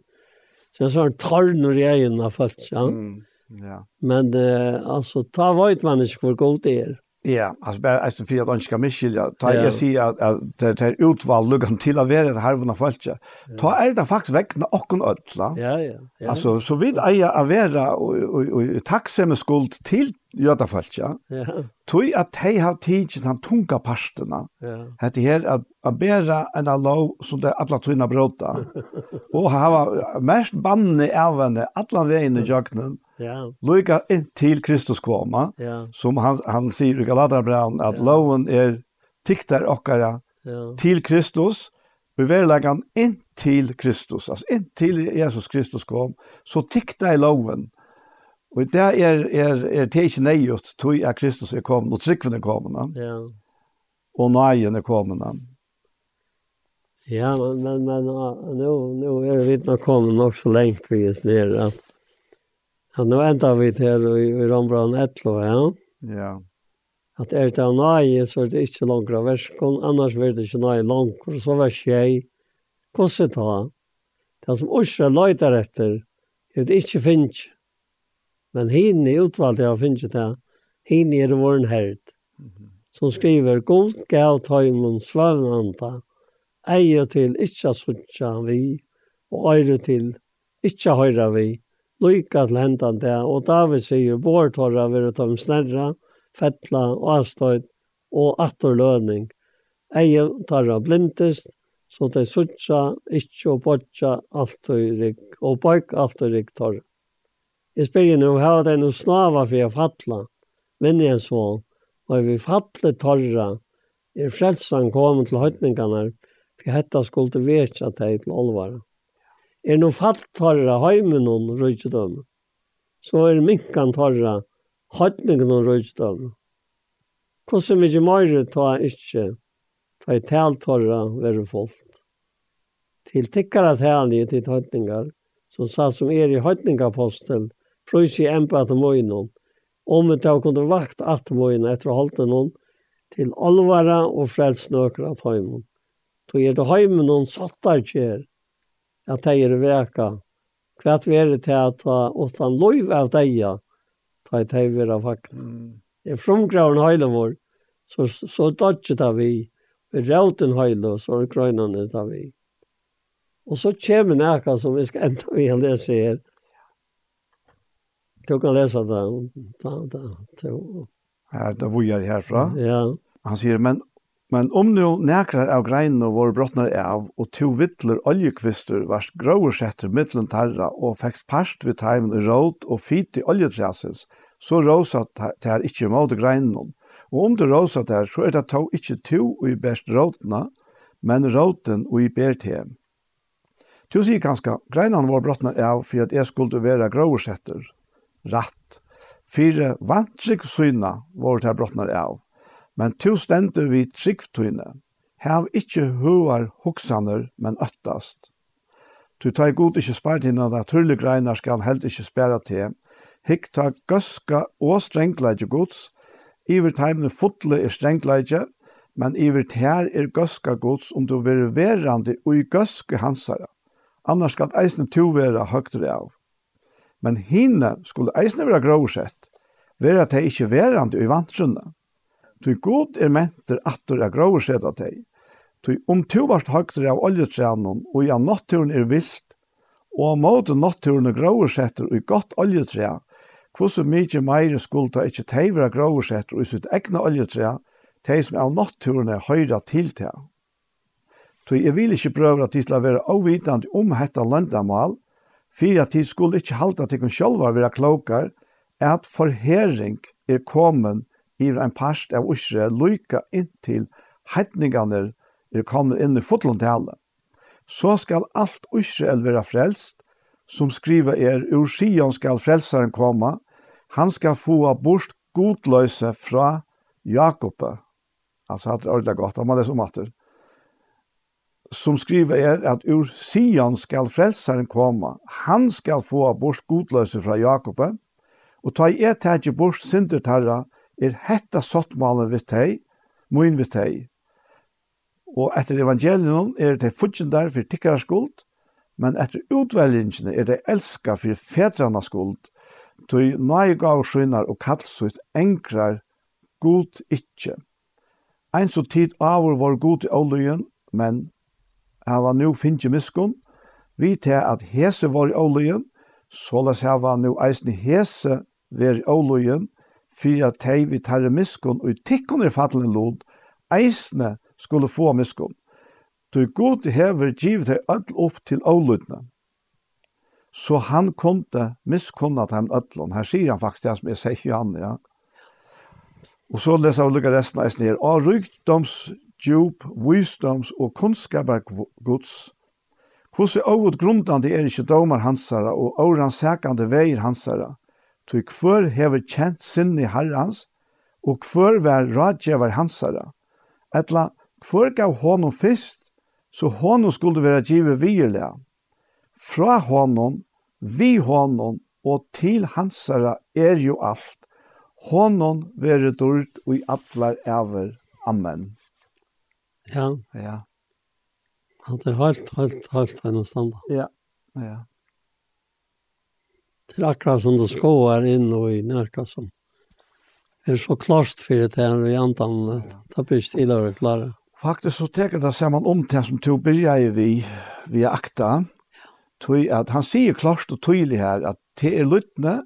Så en sån torr när jag egen inne folk, ja. Mm. Ja. Men eh, alltså ta vet man inte hur god det är. Ja, alltså bara alltså för att man ska misskilja. Ta ja. jag ser att att det är utvald lugan till att vara det här vunna falska. Ta är det faktiskt väckna och en ödla. Ja, ja. ja. Alltså så vid eja att vara och och och tacksam skuld till jöta falska. Ja. Tui att hej har tidget han tunga parsterna. Ja. Det här att att bära en lov som det alla tvinna bröta. *laughs* Och ha mest banne även alla vägen i jöknen. Ja. Lukka til Kristus koma, Ja. Som han han sier i Galaterbrevet at ja. loven er tiktar okkara ja. til Kristus. Vi verlegan in til Kristus. altså in til Jesus Kristus kom så tiktar i loven. Og det er, er, er det ikke nøyert tog at Kristus er kommet, og tryggven er kommet, ja. og nøyen er kommet. Ja, men, men, men nå, nå er vi ikke kommet nok så lengt vi er ner at Ja, nå enda vi til i, i Rambran 11, ja. Ja. At er det nøye, så er det ikke langere verskon, annars blir det ikke nøye langere, så var jeg hvordan ta. Det som Osra løyter etter, er det ikke finnes. Men hinn henne utvalgte jeg finnes det, Hinn er vår herd. Som skriver, god gav tøymon svøvnanta, eier til ikke suttja vi, og eier til ikke høyra vi, lykka til hendan det. Og David sier, vår tåra vil ta om snerra, fettla, avstøyt og atterløning. Eie tarra blindest, så det suttja, ikkje og botja, alt og rik, og bøyk alt og rik torra. Jeg spyrir nu, hva det noe snava for jeg fattla, men jeg så, og vi fattle torra, er frelsan kom til høytningarna, for hetta skulle vekja deg til olvara er no fattarra heimen hon røykjedøm. Så er minkan tarra høytningen hon røykjedøm. Hvordan mykje meire ta ikkje, ta i tal taltarra verre folk. Til tikkara talje til høytningar, som sa som er i høytningapostel, prøys i empa at møynon, om vi tar kunde vakt at møynon etter å holde noen, til alvara og frelsnøkra tøymon. heimen. Er det heimen noen sattar kjer, at de er veka. Hva er det til at ta åttan lov av deia, ta i teiver av fakna. I frumgraven heile vår, så, så dodge ta vi, vi rauten heile, og så er grøynane ta vi. Og så kommer nekka som vi skal enda vi å lese her. Du kan lese det. Da, da, da. Ja, det var jeg herfra. Ja. Han sier, men Men om nu nekrar av greina våre brottnar av, og to vittler oljekvister vars gråur setter mittlen tarra og fekst parst vid taimen i råd og fit i oljetrasins, så råsa tær ikkje imot greinon. Og om du råsa tær, så er det to ikkje to og i best rådna, men råden og i ber til. Tu sier kanska, greinan våre brottnar av for at jeg skulle være gråur setter. Ratt. Fyre vantrik syna våre tær brottnar av Men to stendur vi tryggtøyne. Hav ikkje høvar hoksaner, men øttast. Tu ta god ikkje spart innan naturlig greinar skal held ikkje spæra til. Hikk ta gøska og strengleidje gods. Iver teimne fotle er strengleidje, men iver tær er gøska gods om du vil verande og i gøske hansara. Annars skal eisne to vera høgtere av. Men hinne skulle eisne vera gråsett, vera te ikkje verande i vantrunne. Tui god er mentur attur a gróur seta teg. Tui om tu vart høgter av oljetrænon, og ja natturen er vilt, og av måte natturen er gróur setter og i godt oljetræ, kvossu mykje meire skulda ikkje teivra gróur setter og i sitt egna oljetræ, teg som av natturen er høyra til teg. Tui jeg vil ikkje prøvra til til å være avvitande om hetta landamal, fyrir at tid skulle ikkje halda til kun sjálvar vera klokar, at forhering er komen iver en parst av Israel lyka inntil heitningane er kommet inn i fotlundtale. Så skal alt Israel være frelst, som skriver er, ur Sion skal frelsaren komme, han skal få bort godløse fra Jakob. Altså, det er ordentlig godt, han må lese om atter. Som skriver er at ur Sion skal frelsaren komme, han skal få bort godløse fra Jakob, og ta i et tætje bort sintertarra, er hetta sottmalen við teg, moin vi teg. Og etter evangelium er det fudgjendar for tikkara skuld, men etter utveljingene er det elska for fedrana skuld, tog nøye gav skynar og kallsut enkrar god ikkje. Ein så tid avur var god i åløyen, men hava nu finnje miskun, vi til at hese var i åløyen, såles hava nu eisen hese var i åløyen, fyrir at tei vi tarre miskun og i tikkun er fattelen lod, eisne skulle få miskun. Du god hever givet tei öll opp til avlutna. Så han kunde miskunna dem öllon. Her sier han faktisk det som jeg sier Johan, ja. Og så leser vi lukka resten eisne her. Av rykdoms, djup, visdoms og kunnskaper gods, Hvordan er året grundan det er ikke domar hansara og åran sekande veier hansara, tog kvør hever kjent sinni herrans, og kvør var radjevar hansara. Etla, kvør gav honom fyrst, så honom skulle være givet virlega. Fra honom, vi honom, og til hansara er jo alt. Honom vere dård og i atlar ever. Amen. Ja. Ja. Han er helt, helt, helt enn å. Ja, ja. Det er akkurat som det skåer inn og i nærka som er så klart for det her i antan det blir stille og klare. Faktisk så teker det seg man om til som to byrja vi vi akta. tog at han sier klart og tydelig her at det er lyttne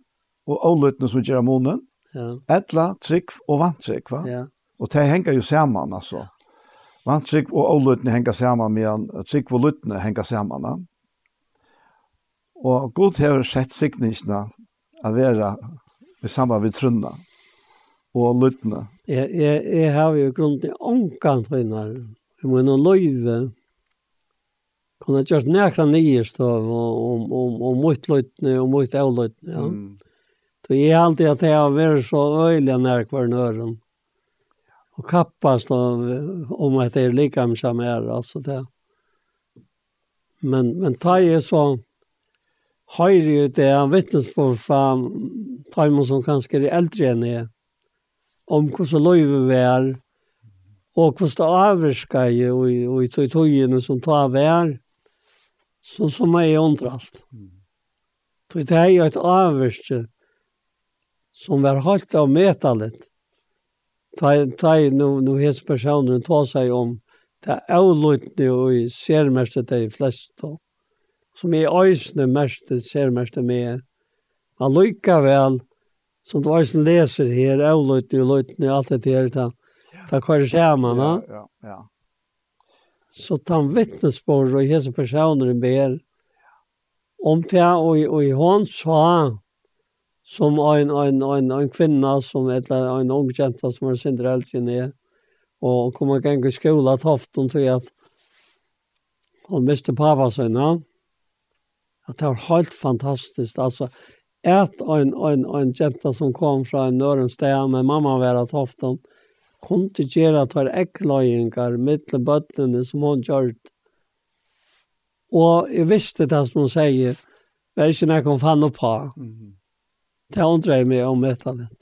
og avlyttne som gjør månen. Ja. Etla, trygg og vantrygg, va? Ja. Og det henger jo sammen, altså. Vantrygg og avlyttne henger sammen, men trygg og lyttne henger sammen. Og Gud har sett sikningsna å være i samband med trunna og lytna. Jeg, jeg, jeg har jo grunn til ångan trunnar. Jeg må nå løyve. Kan jeg gjøre nekra nyest av om, om, om mot lytne og mot avlytne. Ja. Mm. Så jeg har alltid at jeg har vært så øyelig nær hver nøren. Og kappast av, om at jeg er likam som er. Altså det. Men, men tar jeg så høyre jo det han vittnes på fra Taimon som kanskje er eldre enn jeg, om hvordan løyve vi er, og hvordan det avvirker jeg, og i tog togene som tar vi er, så som er åndrast. Så det er jo et avvirke som var holdt av metalet. Ta, ta nu, nu hes personen tar seg om det er avlutning og ser mest det de fleste. Mm som er øysene mest, ser mest med. Men lykkevel, som du øysene leser her, er og løytene, og løytene, alt det her, da, da kører sammen, ja, ja, ja. Så ta en vittnesbord, og hese personer ber, om det, og, og i hånd sa, som en, en, en, en kvinna, som et eller en ung jenta som var sin elgen i, og kom og gikk i skola toften til at hun miste pappa sin, ja. At det var helt fantastiskt. Alltså, ett en, en, en jenta som kom från en Nörenstea med mamma var att hofta kunde göra att vara äcklöjningar mittel bøttene som hon gjort. Och jag visste det som hun sier, Det er ikke noe jag fann opp upp här. Det undrar jeg mig om metalet.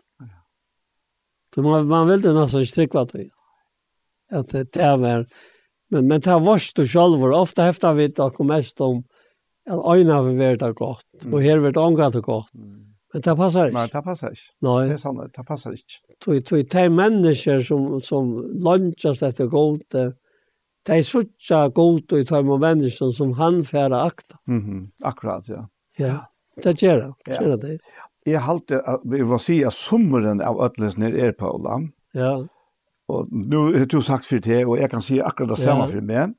Så man, man vill inte nästan strikva till. Att det är mer. Men, men det har varit och själv. Ofta häftar vi det det mest om at øynene vil være det godt, og her vil det omgå det godt. Men det passar ikke. Nei, det passer ikke. Nei. Det er sant, det passer ikke. Tui, tui, de mennesker som, som lunches etter gode, de sutja gode i tøyma mennesker som han færa akta. Mm -hmm. Akkurat, ja. Ja, det gjør det. Ja. Gjør det. Jeg halte at vi var si at sommeren av ødelsene er på Olam. Ja. Og nu har du sagt for det, og jeg kan si akkurat det samme ja. for meg,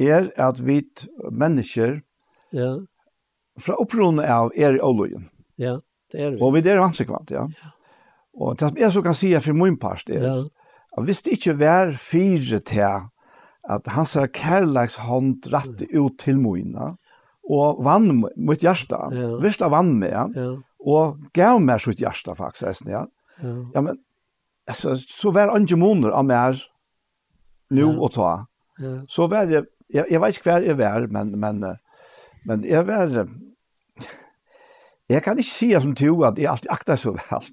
er at vi mennesker, Ja. Fra opprunnet av er i Åløyen. Ja, det er vi. Og vi er vanskelig ja. ja. Og det som jeg så kan si for min part er, ja. at hvis det ikke var fire til at hans kærleiks hånd rett ut til moina, og vann mot hjertet, ja. visst vann med, ja. og gav meg sitt hjärsta faktisk, ja. ja. Ja, men altså, så var andre måneder av mer nå ja. og ta. Ja. Så var det, jeg, jeg vet ikke hver jeg var, men, men Men jeg var... Jeg kan ikke si som to at jeg alltid akta så vel.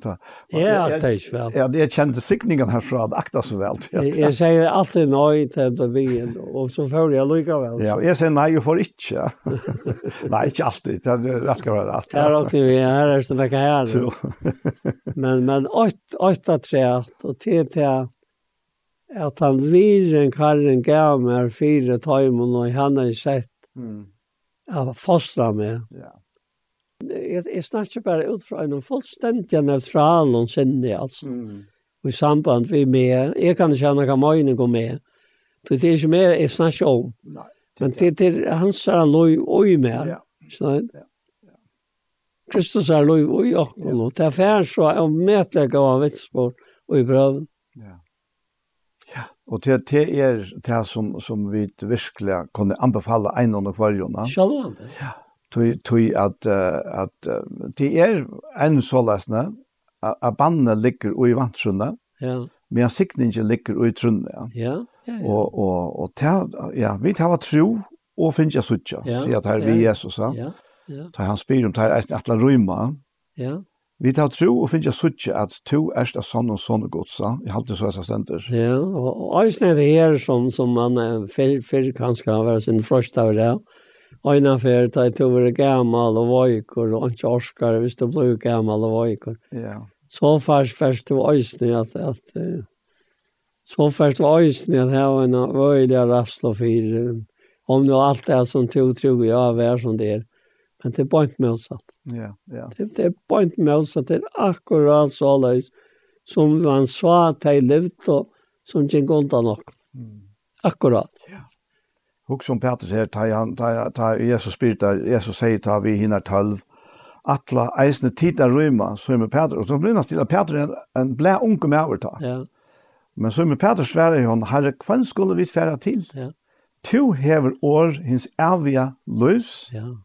Jeg akta ikke vel. Ja, jeg kjente sikningen herfra at akta så vel. Jeg sier alltid nøy til den byen, og så får jeg likevel. Ja, jeg sier nei, jeg får ikke. *laughs* nei, ikke alltid. Det skal være rett. Her er det vi, her er det ikke her. *laughs* Men, men, åtta tre, og til til at han viren karren gav meg fire tøymon, og han har sett. Mm av fostra med. Ja. Jeg, jeg snakker bare ut fra en fullstendig neutral og sinne, altså. Mm. Og i samband vi med, jeg kan ikke ha noen møyne gå med. Det er ikke mer jeg snakker om. Nei. Men det er hans er loj oi med. Ja. Sånn. Ja. Kristus er lov i åkken, og det er færre så er omedlegg av vitspår og i brøven. Og det, det er det som, som vi virkelig kunne anbefale en og kvarjona. Sjalvande. Ja. Tui, tui at, uh, at uh, det er en sålesne, at bannet ligger i vantrunne, ja. men sikningen ligger i trunne. Ja. ja, ja, ja. Og, og, og te, ja, vi tar tro og finnes jeg suttja, ja, sier at her ja, vi Jesus. Ja, ja. Ta han spyr om det her, at rymma. Ja Vi tar tro og finner suttje at to erst av sann og sånne godsa, Jeg halte så jeg stender. Ja, og eisen er det her som, som man fyrir fyr kanskje har vært sin første av det. Øyna fyrir ta i to være gammal og vajkor, og ikke orskar hvis du blir gammal og vajkor. Ja. Så først først du eisen at, at så først du eisen at her var en øyla og fyr. Om du alt er som to tror jeg er som det er Men det er bare ikke motsatt. Ja, ja. Det, det er bare ikke motsatt. Det er akkurat så løs som man sa at de levde og som ikke gikk nok. Mm. Akkurat. Ja. Og som Peter her, ta, ta, ta Jesus spyr der, Jesus sier ta vi hinner tølv, atla eisne tida rymma, så er med Peter, Og så blir det til at Peter er en en blæ unge med over ta. Ja. Men så er med Peter sverre i hånd, herre, hva skulle vi fære til? Ja. Tu hever år hins avia løs. Ja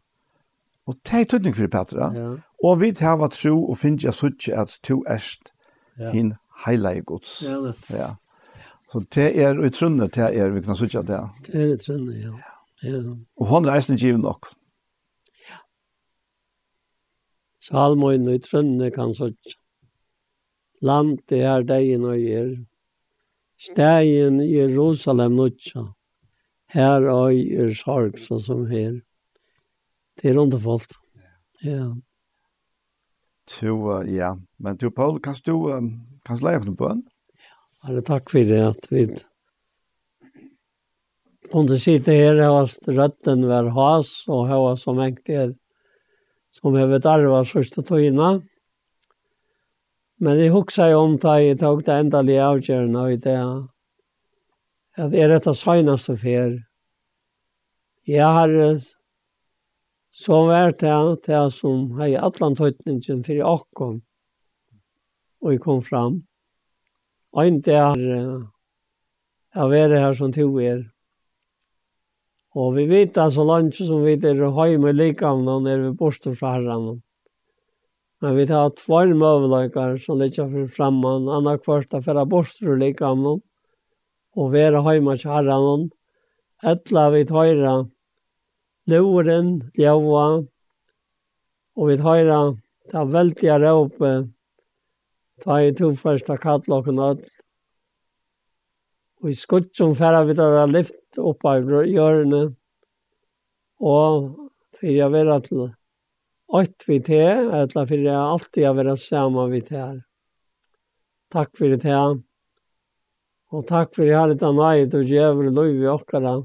Og det er tøytning for Petra. Ja. Og vi tar hva tro og finner jeg suttje at to erst ja. hin heilige gods. Ja, det. Ja. Så det er i trunnet, det er vi kan suttje at det. Det er i trunne, ja. ja. Og hon reisen givet nok. Ja. Salmoen i trunne kan suttje. Land det er deg og er. Stegen i Jerusalem nutja. Her og er sorg så som her. Det är underfullt. Ja. Så ja, men du Paul, kan du kan lägga någon bön? Ja, det tack för det att vi kunde sitta här och røtten var has och ha som enkt er som jeg vet arva sørste tøyna. Men jeg husker jo om det jeg tok det endelige avgjørende i det at er dette søgneste fer. Jeg har så var det det som har i allan tøytningen for åkken, og jeg kom fram. Og en er jeg var her som to er. Og vi vet at så langt som vi er hjemme likavna når vi borste fra herren. Men vi tar tvær møveløkker som ligger for fremman, anna kvart er for borste likavna, og vi er hjemme til herren. Etla vi tar luren, ljøva, og vi høyra ta veldige råpe, ta i to første kattlokken og Og i skutt som færre vi da var lyft opp av hjørnet, og fyrir jeg vera til ått vi te, eller fyrir jeg alltid jeg vera sama vi te her. Takk fyrir te, og takk fyrir her etter nøyet og djever og gjøver lov i okkara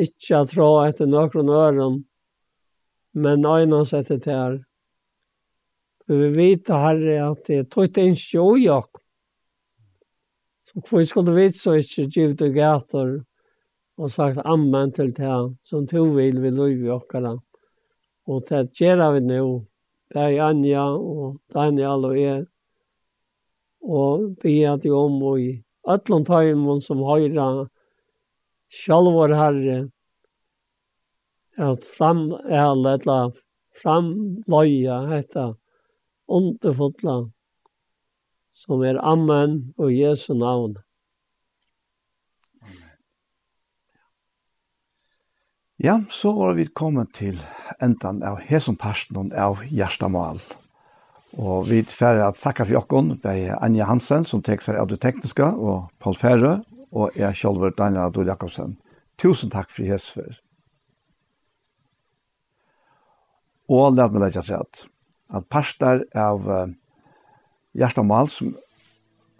ikke å tro etter noen øren, men øynene etter tær. Vi vet, Herre, at det er tøyt en sjøjok. Så hvor skulle vi så ikke givet og gater og sagt amen til tær, som to vil vi løyve okkara. Og det gjør vi nå. Det er Anja og Daniel og jeg. Og vi er til om og i øtlåntøymen som høyre sjálv vår herre at fram eller etla fram loya hetta underfotla som er amen och Jesu namn. Amen. Ja, så var vi kommet til enden av hesen parsten av Gjerstamal. Og vi tverre at takka for jokken, det er Anja Hansen som tek seg av det tekniske, og Paul Færre, og jeg selv er Daniel Adol Jakobsen. Tusen takk for hesfer. Og lad meg legge til at, at parster av uh, hjertemål som,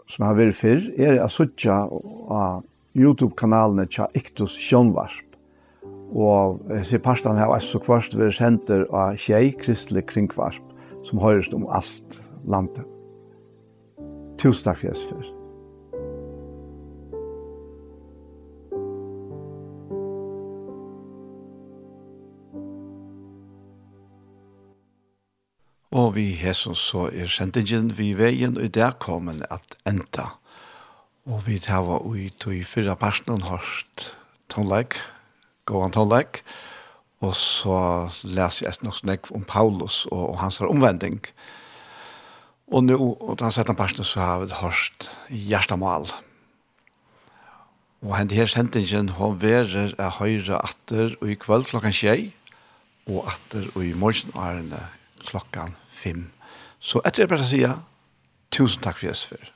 som har vært før, er jeg suttja av YouTube-kanalene til Iktus Sjønvarsp. Og jeg ser parstene her, og så kvart vi senter av tjei kristelig kringvarsp, som høres om alt landet. Tusen takk for hesfer. Og vi hesson så er sendingen vi veien og der kommer at enda. Og vi tar var ut og i fyrra personen hørst tonleik, gåan tonleik, og så leser jeg nok snakk om Paulus og, og hans omvending. Og nå, og den setten personen så har vi hørst hjertemal. Og henne her sendingen, har verer er høyre atter og i kveld klokken tjei, og atter og i morgenarene klokkan 5. Så etter det bare sier, tusen takk for Jesper.